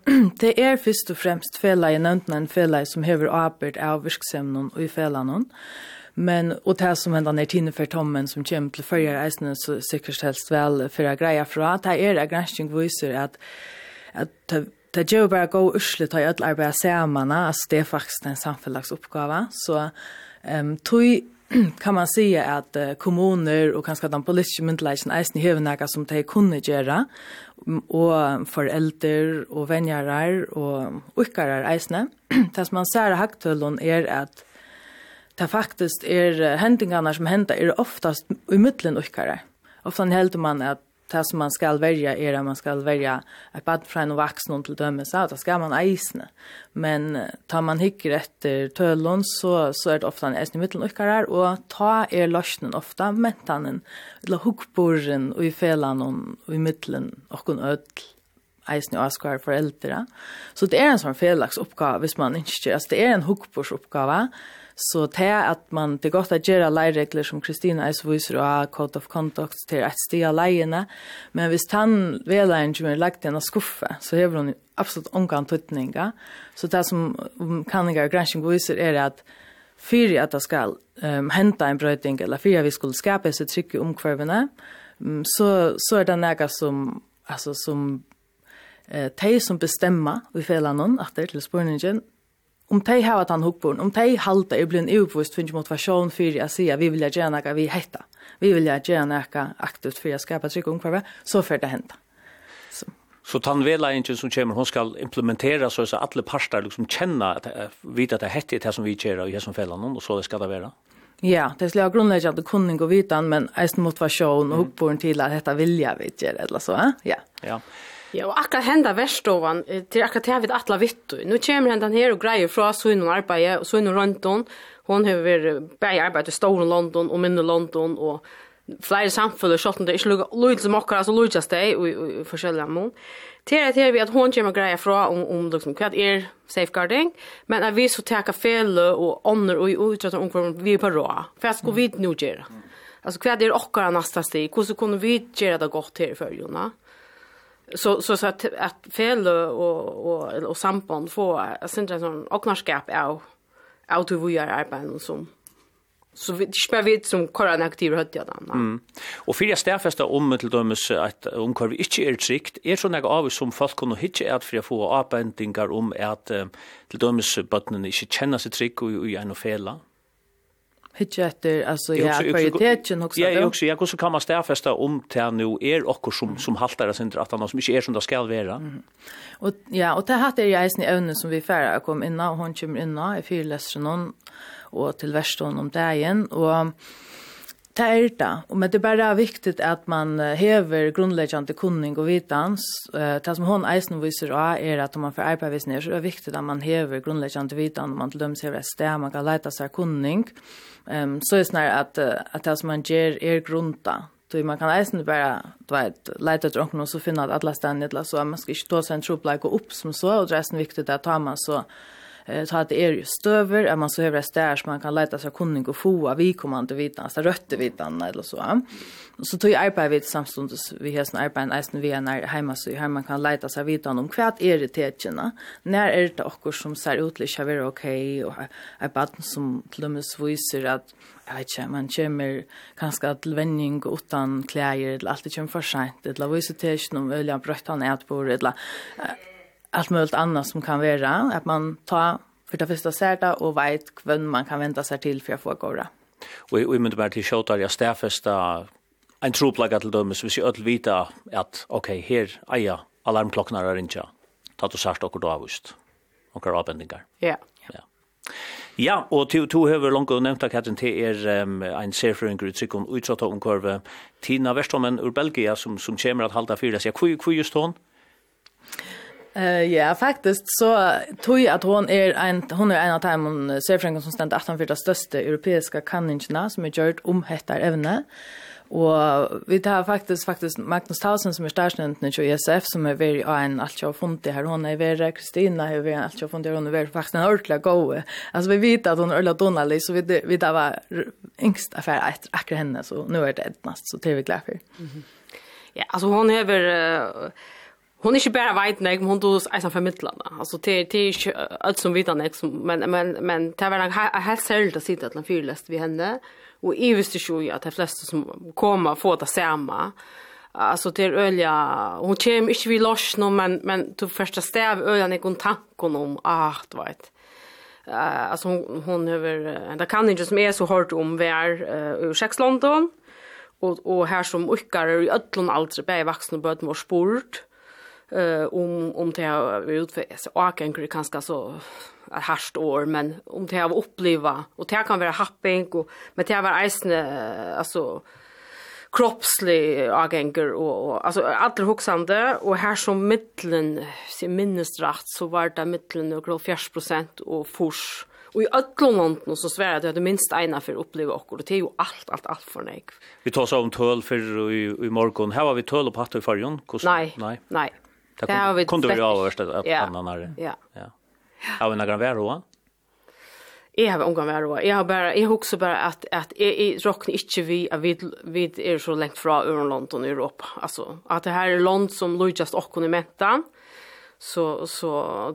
det er først og fremst feleie, nevnten en feleie som hever arbeid av virksemnen og i felanen. Men, og det som enda er tine for tommen som kommer til førre reisene, så sikkert helst vel for å greie fra, det er en granskning viser at, at Det gjør bare gå usle til å arbeide sammen, altså det er faktisk en samfunnslagsoppgave. Så um, tog kan man säga att uh, kommuner och kanske de politiska myndigheterna är i huvudnäka som de kunde göra och föräldrar och vänjarar och uckare är som man ser hacktullon är att det faktiskt är händingarna som händer är oftast i mittlen uckare. Ofta händer man att det som man skal välja er at man skal välja ett bad från en vuxen till dömes så da ska man eisne. Men tar man hikker efter tölon så så är det ofta en eisne mittel och karar och ta er lösnen ofta mentanen eller huggborren och i felan och i mitten och en öll eisen og skar foreldre. Så det er en sånn felaks oppgave hvis man ikke, altså det er en hukkbors oppgave, Så det er at man, det er godt at gjøre leiregler som Kristina Eis viser og Code of Conduct til et sted av leiene, men hvis han vedleieren som er lagt i en skuffe, så har hun absolutt omgang tøtninger. Så det som kanninger og gransking viser er at fyrir at det skal um, henta en brøyting, eller fyrir at vi skulle skapa disse trygge omkvarvene, um, så, så er det noe som, altså, som eh, de som bestemmer i felan at det er til spørningen, om de har han hukborn, om de halter er blind ubevisst motivasjon for för att at vi vill gjøre noe vi hetta. Vi vill gjøre noe aktivt för å skapa trygg omkvarve, så får det hända.
Så. Så tandvelaingen som kommer, hon skal implementera så att alla parter liksom känna att vita att det heter det som vi kör och det som fällan och så det ska det vara.
Ja, det skulle jag grundläggande kunning och vitan, men eisen motivation och hukborn till att detta vilja vi gör eller så. Ja.
ja.
Ja, og akkurat henda verstovan, til akkurat det vi atla vittu. Nå kommer hendan her og greier fra Suinun arbeid og Suinun Røndon. Hon har vært bare arbeid i Storen London og Minne London og flere samfunn, sånn om det ikke lyd som akkurat, så lyder det i forskjellige mån. Til at her vi at hon kommer greier fra om, om liksom, hva er safeguarding, men at vi så teka fele og ånder og utrettet omkring vi er på råd. For jeg skulle vite nå gjøre. Altså, hva er okkara nasta steg? Hvordan kunne vi gjøre det godt her i følgene? så så så att, att fel och och och samband få jag en sån är out of du vill arbeten som så vi spär vi som korran aktiv hött jag då.
Mm. Och för jag stärfästa om till dömes att om kvar vi inte är strikt är sån av som folk kunde hitta att för att få arbetningar om att till dömes bottnen inte känna sig trygg och i en fela.
Mm Hitcha efter
alltså
ja kvaliteten også.
Ja, jeg også, ja, hvordan kan man stärfästa om til till nu er okkur som som haltar at han som ikke er som det skal være?
Og, ja, og det hatt er jeg eisen i övning som vi färra kom og hun kommer inna i fyrläsaren og til verstånd om dagen och Det er det, men det er bare viktig at man hever grunnleggende kunning og vitans. Det som hun eisen viser av er at om man får arbeidsvisninger, så er det viktig at man hever grunnleggende vitan, man til dømes hever et sted, man kan leite seg kunning. Um, så er det sånn at, at det som man gjør er grunta. Så man kan eisen bare du vet, leite etter åkken og så finne at alle stedene, så man skal ikke ta seg en tropleik og opp som så, og det er sånn viktig at tar man så eh så att det är ju stöver att man så över där man kan leta sig kunning och få av vi kommer inte vita så rötte vitan eller så. Och så tog jag arbete vid samstundes vi har sån arbete nästan vi är när hemma så här man kan leta sig vitan om kvart är det tetjena. När är det också som ser ut lite över okej och ett barn som till och med visar att jag vet inte, man kommer kanskje til vending utan klær, eller alt det kommer for sent, eller viser til om noen øyne brøttan et på, eller allt möjligt annat som kan vara. Att man tar för det första särta och vet vem man kan vända sig till för att få gå.
Och vi mycket bara till tjåtar jag stäffesta en troplaga till dem så vi ser öll vita att okej, okay, här aja alarmklockan är inte. Ta du särskilt och då avust. Och är avbändningar.
Ja.
Ja. Ja, og to to hever langt og nevnt at det er um, en serføringer i trykken utsatt om kurve. Tina Verstomen ur Belgia som, som kommer at halda fyra seg. Hvor just hon?
Eh ja, faktiskt så tror jag att hon är en hon är en av dem hon ser från som ständ 18 för det största europeiska kaninjerna som är gjort om heter ävne. Och vi tar faktiskt faktiskt Magnus Tausen som är statsnämnden i ISF som är very en allt jag funnit här hon är vera Kristina är vi allt jag funnit hon är vera faktiskt en ordentlig go. Alltså vi vet att hon är Ulla Donnelly så vi vi där var yngst affär ett akkurat henne så nu är det nästan så det är vi glada för.
Ja, alltså hon över uh hon är inte bara vet nej hon då är som förmedlarna alltså det det är inte allt som vet nej som men men men det var en helt sällt att sitta att en fyrläst vi henne. Och i visste ju att de flesta som kommer få det samma alltså det är ölja hon kommer inte vi loss nu men men till första stäv öljan i kontakt om att vet. Uh, alltså hon, hon över det kan inte som är så hårt om vär uh, ur sex London och och här som uckar i öllon alltså bäi vuxna böt mor sport eh om om det har utfäst och kan kanske så ett harst år men om det har uppleva och det kan vara happing och men det har varit isne alltså kroppslig agenger och, og alltså alle hoksande och här som mitten se minst rätt så var det mitten och 40 och fors Och i alle landen så sverre det er det minst ena för uppleva och det är ju allt, allt, allt för nek.
Vi tar så om tøl för i, i morgon. her var vi tøl og patter i färgen.
Nei,
nej,
nej.
Det
har vi
kunde vi avhörst att
ja.
annan är.
Ja.
Ja. Har vi några värre då?
Jag har omgång värre. Jag har bara jag också bara att att i rocknar inte vi vi vi är så långt från över London i Europa. Alltså att det här är land som Lucas och kunde mätta. Så så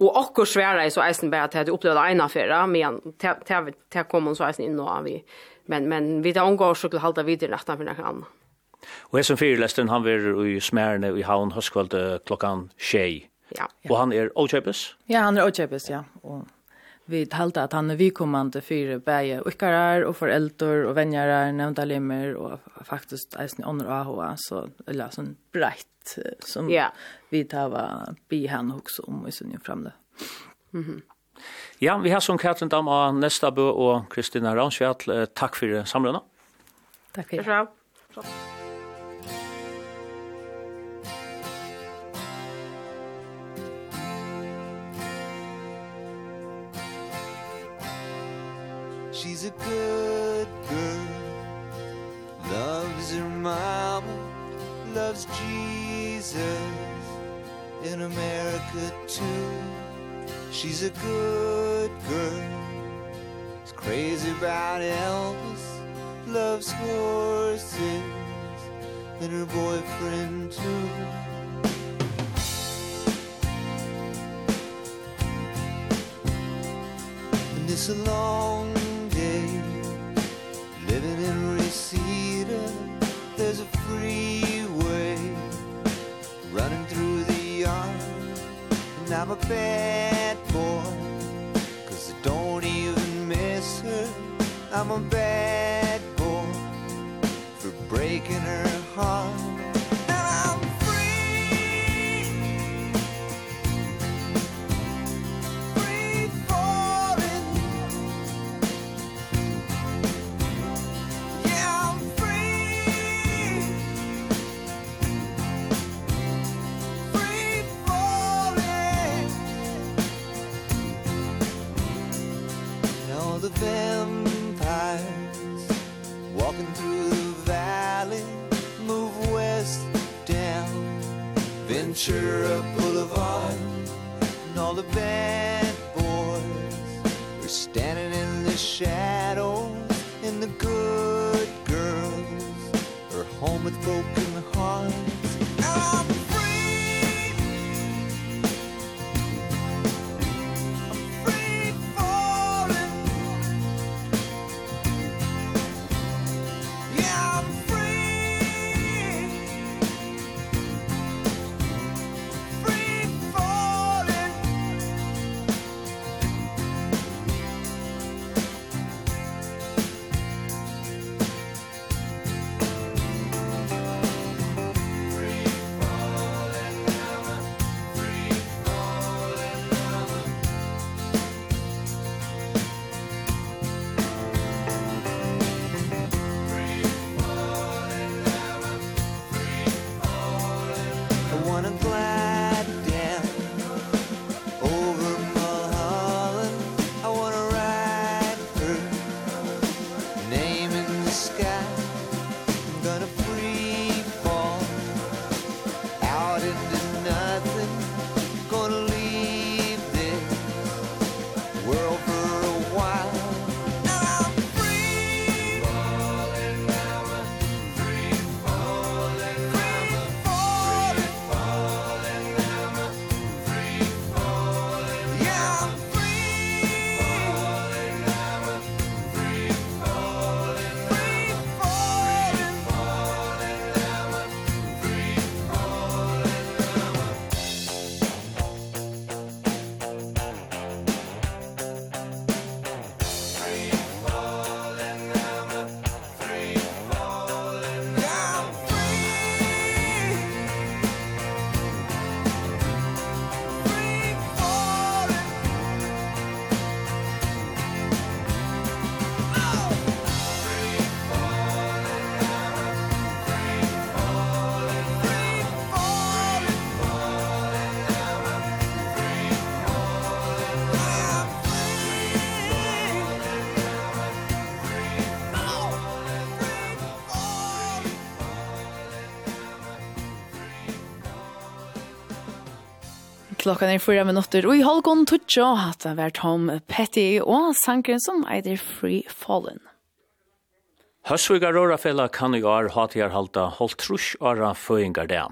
Og också sværa i så eisen bare at jeg hadde opplevd ene affæra, men til jeg kom så eisen inn og av vi. Men, men vi tar omgå og skulle halda videre rettene for noen annen.
Og jeg som fyrlesteren, han var i Smerne i Havn høstkveld klokkan tjej.
Ja.
Og han er åkjøpes?
Ja, han er åkjøpes, ja. Og vi talte at han er vikommande fyre bæge ukkarar og foreldre og venjarar, nevnta limmer og faktisk eisen ånder og AHA, så eller sånn breit som
ja.
vi tar bi han også om i sin framde. Mm -hmm.
Ja, vi har som Katrin Dam av Nesta Bø og Kristina Ransfjall. Takk for samlerne. Takk for det.
Takk for
det.
she's a good girl. Loves her mama, loves Jesus. In America too, she's a good girl. Is crazy about Elvis, loves horses. And her boyfriend too. It's a long I'm a bad boy. Cause I don't even miss her. I'm a bad boy For breaking her heart.
Ventura Boulevard And all the bands
Klokkan er fyra minutter, og i halvgånd tutsjo hatt det vært Tom Petty og sangren som eider Free Fallen.
Høsvigar Rorafella kan i år ha til å halta holdt trus åra føyngar det.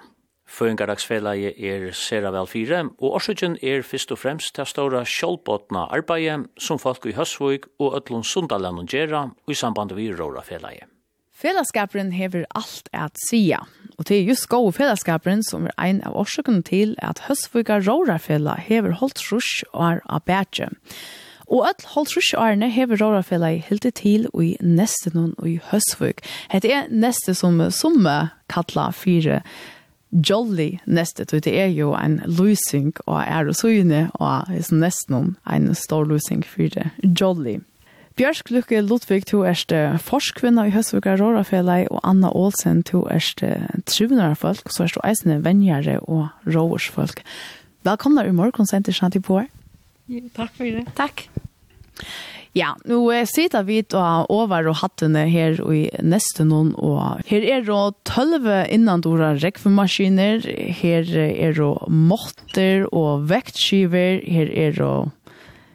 Føyngardagsfella er sera vel fire, og årsøkjen er først og fremst til ståra kjølbåtna arbeidet som folk i Høsvig og Øtlund Sundalanden gjør i samband vi Rørafella.
Fellesskaperen hever alt at sia, og det er just gode fellesskaperen som er ein av årsøkene til at høstvuga Rorafella hever holdt rush og er bætje. Og at holdt rush og erne hever rårafella i hilti til og i neste noen og i høstvug. Hette er neste som som kalla fire jolly neste, og det er jo en losing og er og søgne og er nesten en stor losing fire jolly. Jolly. Bjørsk Lukke Ludvig, du erst forskvinna i Høsvika Rårafellet, og Anna Olsen, du erst trivnere folk, så erst du eisende venjere og råårsfolk. Velkomna i morgen, senter Shanti Poer.
Takk for det.
Takk. Ja, nu sitter vi da over og hattene her i neste noen, og her er det tølve innandora rekvemaskiner, her er det måtter og vektskiver, her er det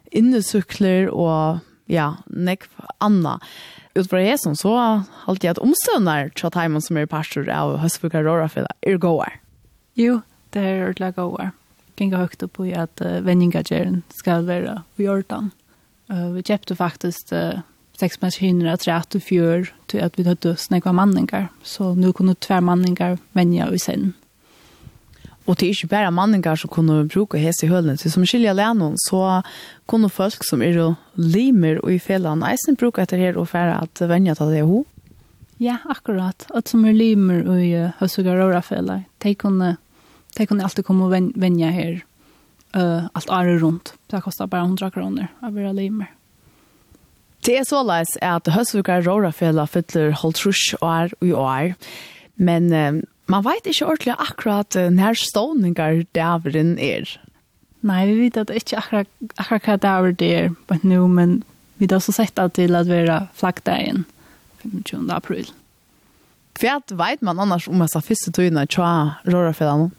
innesykler og ja, nekv anna. Utfra som så halte jeg at omstøvner tja teimen som er pastor av Høstbukar Rorafila er gåar.
Jo, det er ordentlig gåar. Genga høyt opp i at uh, vendingagjeren skal være i Jordan. Uh, vi kjøpte faktisk uh, seks maskiner at rett og fjør til at vi hadde snakket manningar. Så nu kunne tver manningar venja i sen.
Og det er ikke bare manninger som kunne bruke hese i hølene. Så som skiljer alene, så kunne folk som er limer og i fellene, eisen bruke etter her og fære at venner til det ho.
Ja, akkurat. At som er limer og i høstsugar og rafeller, de kunne, de kunne alltid komme og venner her uh, alt året rundt. Det kostar bare 100 kroner å være limer.
Det er så leis at høstsugar og rafeller fyller holdt trus år og år. Men man vet ikke ordentlig akkurat når ståningar dæveren er.
Nei, vi vet at det ikke akkurat, akkurat hva daver det er på nå, men vi har også sett det til at vi er flaggdagen 25. april.
Hva vet man annars om disse første tøyene tja rørefellene?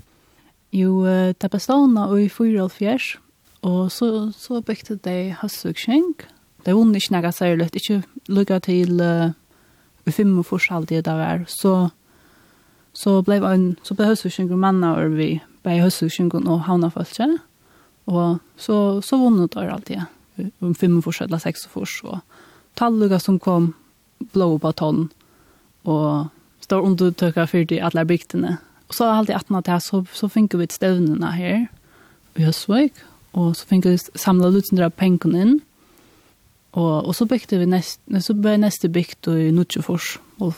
Jo, det er bestående i 44, og så, så bygde de Høstvøkskjeng. Det vunnet ikke noe særlig, ikke lukket til uh, 5.5 alltid det var, så så blev en så ble husvisen manna och vi blev husvisen och havna falske. Och så så vunnet det alltid. Om fem förs eller sex förs så talluga som kom blå på tonn. och står under tökar för de alle bygderna. Og så har alltid at det så så finner vi stövnarna här. Vi har svik och så finner vi samla ut några inn. in. Och och så bygde vi näst så ble nästa bygd i Nutsjefors, och.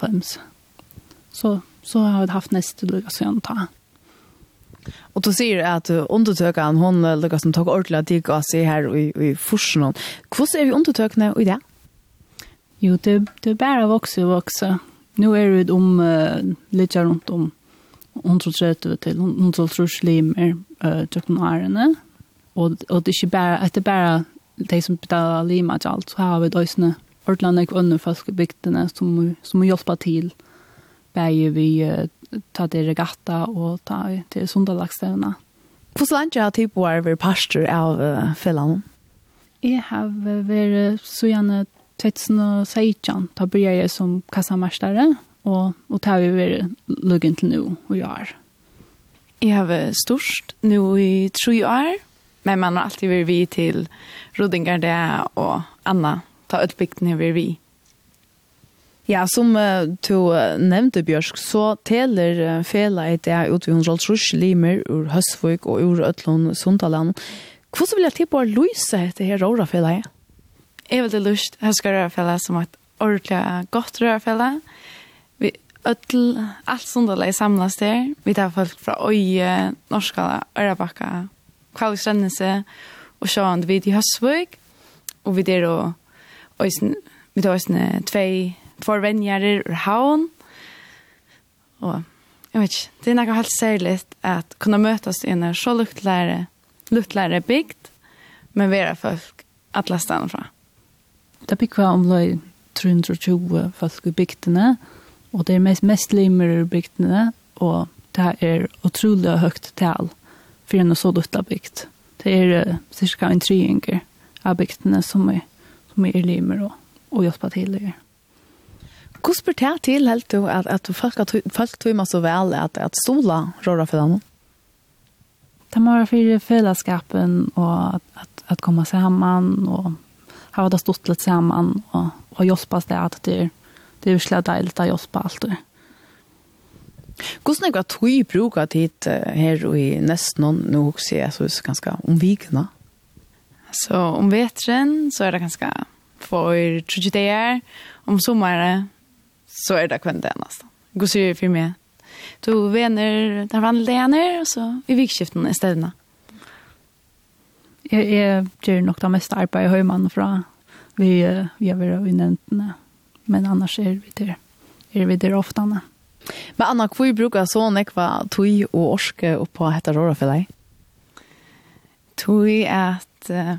Så så har vi haft neste lukka sen ta.
Og du sier at undertøkene, hun lukka Lucas som tog ordla dig och se här i i forsen. Hvordan er vi undertøkene i det?
Jo, det det er bara vokse og vokse. Nå er det om uh, litt rundt om 130 til 130 limer eh tjocken arene Og, og det er ikke bare, at det er bare de som betaler lima til alt, så har vi døsene ordentlig ikke andra folk i bygderna som som hjälper till bæje vi ta det regatta og ta til sundalagsstevna.
Hvordan lenge har tid på å være pastor av uh, fellene?
Jeg har vært så gjerne 2016, da blir jeg som kassamerstere, og, og tar vi vært luggen til nå og gjør.
Jeg har vært størst nå i tre år, men man har alltid vært vi til Rodingar det og Anna, ta utbygden har vært vi. Ja, som uh, du uh, nevnte, Bjørsk, så teler uh, fela i det ut ved trus limer ur Høstvøk og ur Øtlån Sundaland. Hvordan vil jeg til å løse dette her råra rårafela? Jeg vil lyst til Høska rårafela som et ordentlig godt rårafela. Vi øtl, alt Sundaland samlas der. Vi tar folk fra Øye, Norskala, Ørabakka, Kvalgstrennese og sjåan vi i Høstvøk. Og vi der og Øysen, vi tar Øysen tvei forvenjere ur havn. Og jeg vet ikke, det er noe helt særlig at kunne møtes i en så luktlære, luktlære bygd, men være folk alle stedene fra.
Det bygger om løy 320 folk i bygdene, og det er mest, mest limer i bygdene, og det er utrolig høyt tal for en så lukta bygd. Det er cirka en tryinger av bygdene som er, som er limer og, og hjelper til det.
Hvordan spør det til helt du at, at folk, at, folk tog meg så vel at, at stola rører for dem?
Det må være for fellesskapen og at, at, at komme sammen og ha det stått litt sammen og, og hjelpe oss det at det, er det er virkelig deilig å hjelpe alt det.
Hvordan er det at vi bruker tid her og i nesten noen, nå også jeg det ganske omvikende? Så om vetren så er det ganske for 30 om sommeren så är det kvar det nästan. Gå se för mig. Du vänner, där var läner och så i vikskiften istället.
Jag är gör nog det mesta arbetet hemma från vi vi har varit inne men annars är vi där. Är vi där ofta när.
Men Anna, hvor bruker så nekva tog og orske oppå etter året for deg? Tog at uh,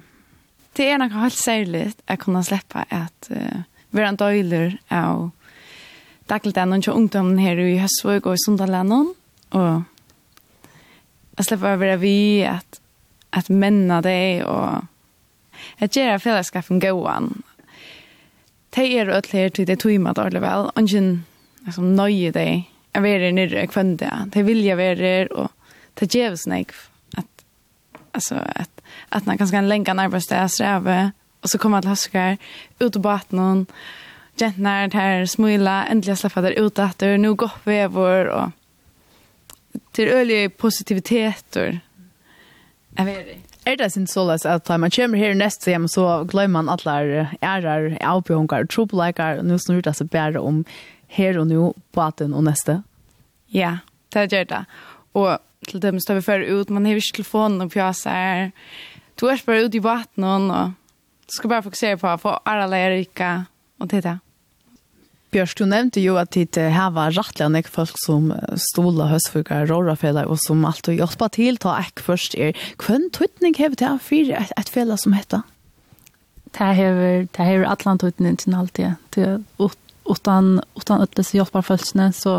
det er noe helt særlig at jeg kunne slippe at uh, være en døyler av dagligt dagligdagen til ungdommen här i Hösvåg och i Sundalennon. Och jag släpper över være vi att, att männa det och att göra fällskapen gåan. Det är jo alle till det tog med dårlig Och Ingen altså, nøye det. Jag vet det nere kvända. det. vill jag vara være och det ger oss seg Att, alltså att att man kan ska länka närmast där sträva och så kommer alla huskar ut på batten gentnar här smula äntligen släppa där ut att det nu gott vävor och till ölig positivitet och jag vet inte.
Er det sin såles at man kommer her neste hjem, så glemmer man alle ærer, avbjørnger, trobeleikere, og nå snur det seg bare om her og nå, baten og neste.
Ja, det gjør det. Og til dem står vi før ut, man har ikke telefonen og pjøser. Du er bare ut i baten, og du skal bare fokusere på å få alle lærere, og det er det.
Bjørs, du nevnte jo at det her var rettelig enn folk som stoler høstfugger, rårafela, og som alltid hjelper til, ta ek først er. Hvem tøytning hever det her for et, et fela som heter?
Det hever, det hever atlantøytning til alltid. Det, utan, utan ødelse hjelper følelsene, så,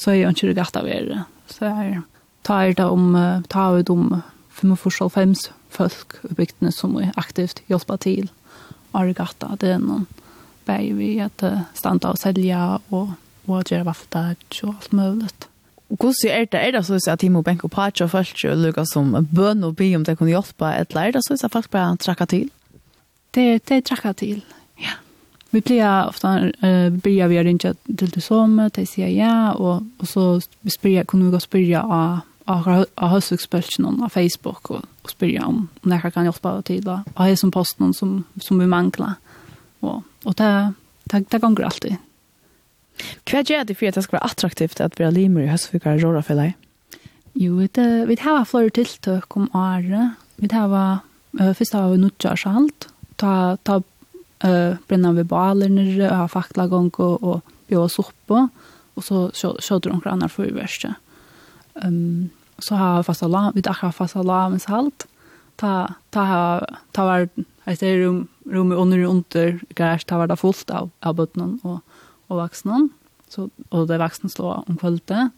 så er jo ikke det gatt av er. Så jeg tar det om, tar det om 45 folk i bygdene som er aktivt hjelper til. Arigatta, det er noen bæg vi att standa och sälja och og gjøre vaffeldag og alt mulig.
Och er det är det så at Timo Benko Patch och folk och Lucas som bön och be om det kunde eller ett det så at folk bare trakka till.
Det det tracka till. Ja. Vi blir ofta eh blir vi inte till det som det säger ja och och så spyr kunde vi gå spyrja av av höstspelchen på Facebook och, og spyrja om när kan hjelpe til, då. Vad är som posten som som vi manglar. Og Og det, det, det ganger alltid.
Hva gjør det for at det skal være attraktivt at vi har limer i høstfykker og råra for deg?
Jo, det, vi har flere tiltøk om året. Vi har uh, først har vi nødgjør sjalt. Ta, ta uh, brenner vi baler nere, og ha fakla gong og, og bjør oss oppe. Og så kjøter noen annet for i verste. Um, så har vi fast alarm, vi har fast alarm med salt. Ta, ta, ta, ta, ta, Ett är rum rum under og under garage var det fullt av av bøttene og, og vaksne. Så og det vaksne slår om kvällte.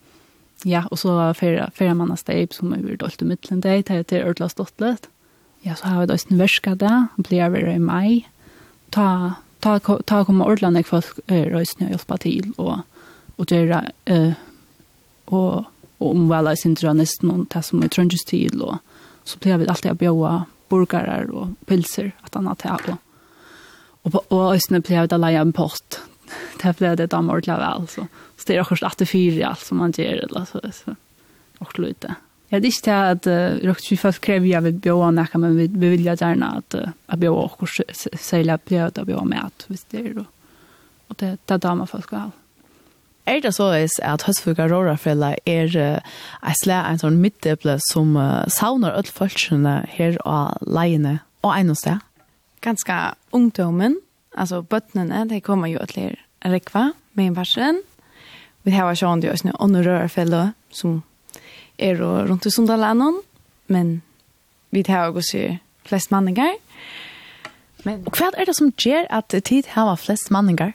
Ja, og så var fyra fyra manna steip som över dolt i midtelen mitten til det er heter stått litt. Ja, så har vi då en värska där, blir vi i mai. Ta ta ta komma ordlande folk er røysene rösna hjälpa till og och göra eh og och omvälla sin drønnesten og tas som er tröndjus til, og så blir vi alltid å bjöa burgarar og pilser at han har tatt og Og, og Østene ble det leie en post. Det ble det damer til vel, så, så det er akkurat at det fyrer alt som man gjør, eller så, så akkurat lite. Jeg er ikke til at uh, røkt vi først krever jeg vil bjøre noe, men vi, vi vil gjerne at uh, jeg bjøre akkurat særlig at bjøre det bjøre med at hvis det er, og, og det, det er damer folk skal ha.
Er det så er at høstfuga rårafella er en slag en sånn middeble som savner alle folkene her og leiene og en sted?
Ganske ungdommen, altså bøttene, de kommer jo til rekva med en varsen. Vi har sånn det også noen rårafella som er rundt i Sundalandet, men vi har også flest manninger.
Men, og hva er det som gjør at tid har flest manninger?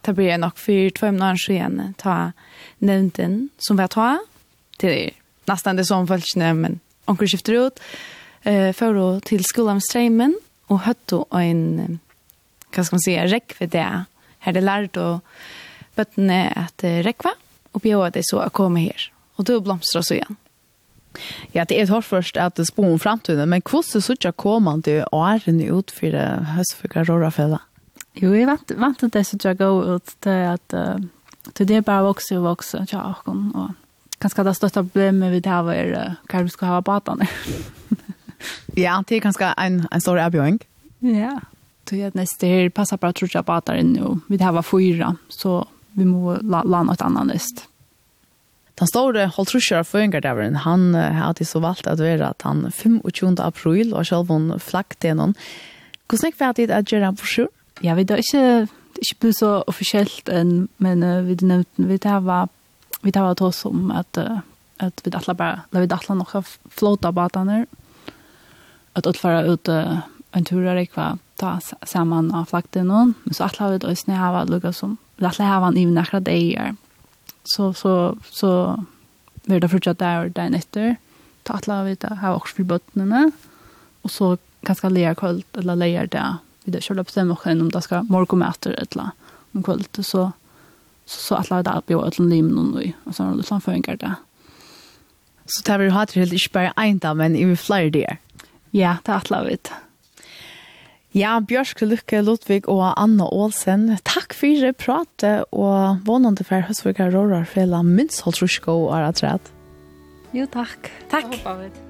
det blir nok för två månader sedan ta nevnten som vi tar till nästan det som följsne men onkel skifter ut eh för att till skolan strömmen och hötto en vad ska man säga räck för det här det lärt och bötne att räckva och bjöd det så att komma här och då blomstrar så igen
Ja, det är hårt först att det spår om fremtiden, men kvostet så tjocka kommer det åren ut för høstfugger råra fälla.
Jo, jeg vant, vant at det som jeg går ut til at uh, til det bare vokser og vokser til Akon, og kanskje det største problemet vi tar er uh, hva vi skal ha på atene.
ja, det er kanskje en, en stor avgjøring.
Ja, til at neste her passer bare tror jeg på atene inn, og vi tar fyra, så vi må la, la noe annet nest.
Den store holtrusjer føringardaveren, han uh, hadde så valgt at være at han 25. april og selv om flagg til noen, Hvordan er det at gjøre han for sjur?
ja, vi det ikke, ikke ble så offisielt, enn, men uh, vi nevnte, vi det var, vi det var til oss om at, uh, at vi alle bare, la vi alle noe flåt av badene, at alle var ute en tur der jeg ta sammen og flakte noen, men så alle hadde også når jeg var lukket som, alle hadde han i nærkere deier, så, så, så, vi det fortsatt der og der etter, ta alle hadde vi det her også for bøttene, og så ganske leir kvöld, eller leir det vi det själva bestämmer oss om det ska morgonmäter eller om kvället så så så alla det på ett lim någon nu och så har som funkar det.
Så tar vi har det helt inte bara en dag men i flyr der.
Ja, det är la vet.
Ja, Bjørsk, Lukke, Ludvig og Anna Olsen, takk for det pratet, og vånende for høstvikker rårer for hele myndsholdsrusko og rett
Jo, takk.
Takk.
Takk.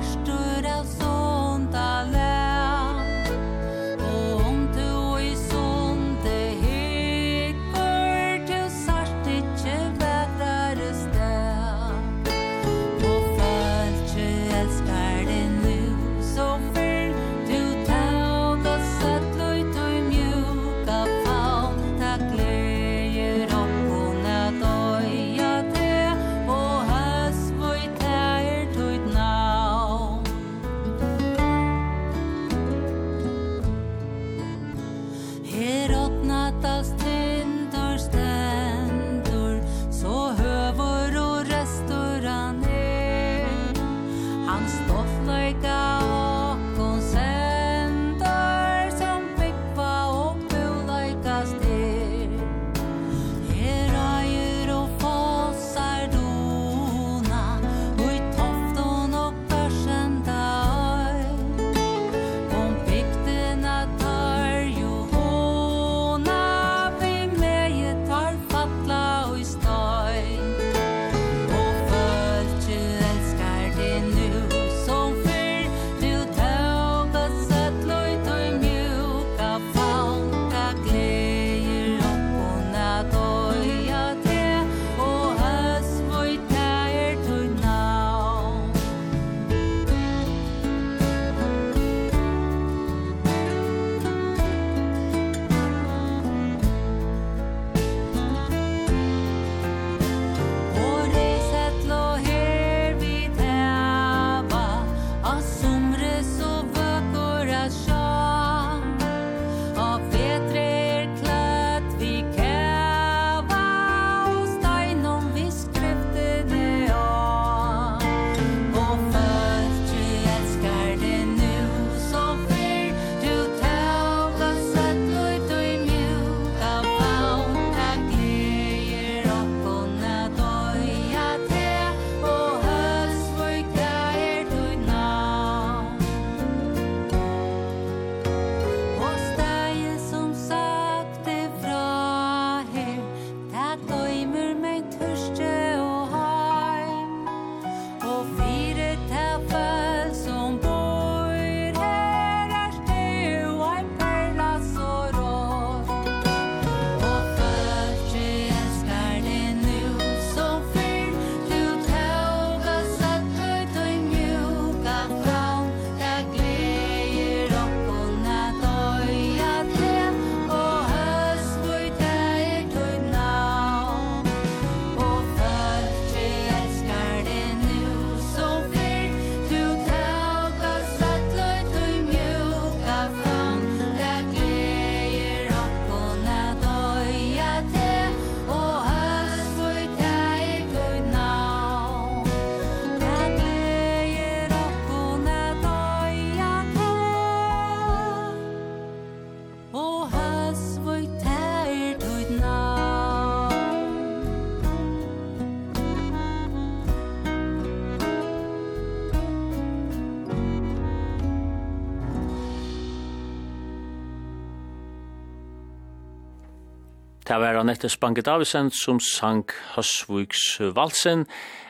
Det var Annette Spanke Davisen som sang Høsviks valsen.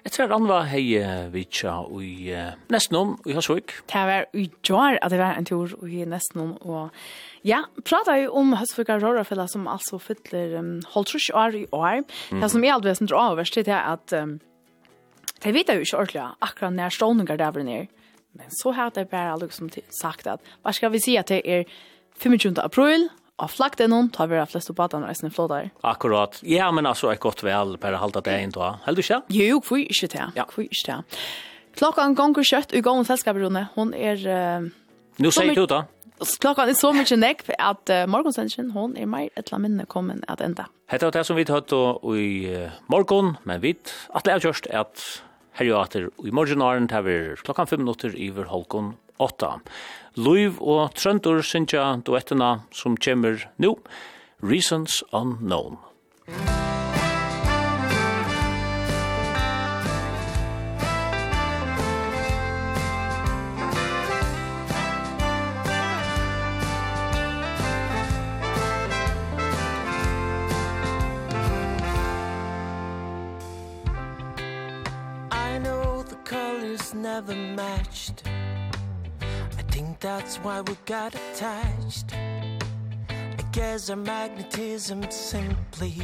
Etter at han var hei vitsa i Nestnum i Høsvik.
Det var i jar at det var en tur i Nestnum. Og ja, prata jo om Høsvika Rørafella som altså fyller um, holdtrus år i år. Det som er alltid over, det er at um, de vet jo ikke ordentlig akkurat når ståninger der var nere. Men så har det bare liksom sagt at hva skal vi si at det er 25. april, av flakten någon tar vi det flest på att han.
Akkurat. Ja, men alltså är gott väl per halta det in då. Held du själv?
Jo, kvui inte det. Ja. Kvui inte det. Klockan gånger kött i gång sällskapsrunde. Hon er... uh,
Nu säger du då.
Klockan är så mycket näck at att uh, morgonsändningen hon är mer ett minne kommen att
ända. Hetta det som vi hört i uh, morgon, men vi att lägga just att at i morgenaren tar vi klokkan 5 minutter iver holkon 8. Luiv og Trøndur synsja duettena som kommer nu, Reasons Unknown.
never matched that's why we got attached. I guess our magnetism simply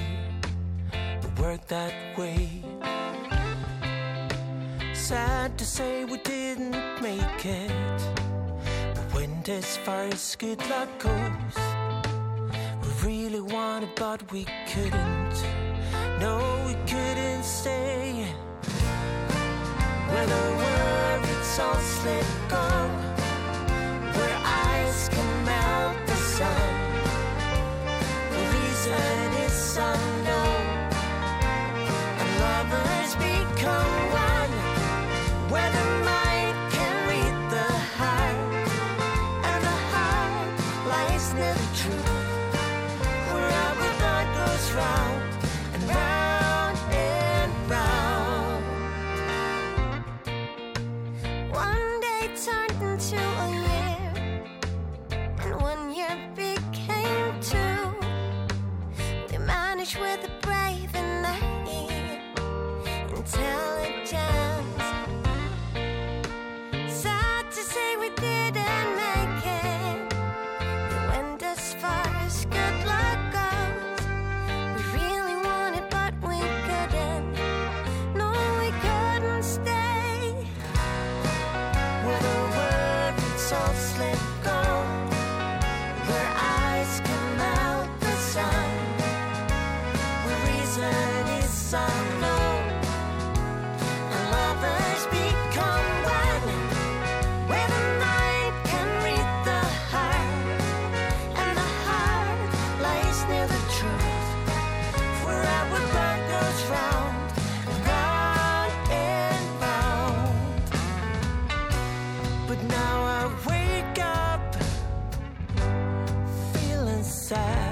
worked that way. Sad to say we didn't make it. But when as far as good luck goes We really wanted but we couldn't. No, we couldn't stay. When the words all slipped gone where ice can melt the sun. The reason is unknown. And lovers become one. Where the mind
sad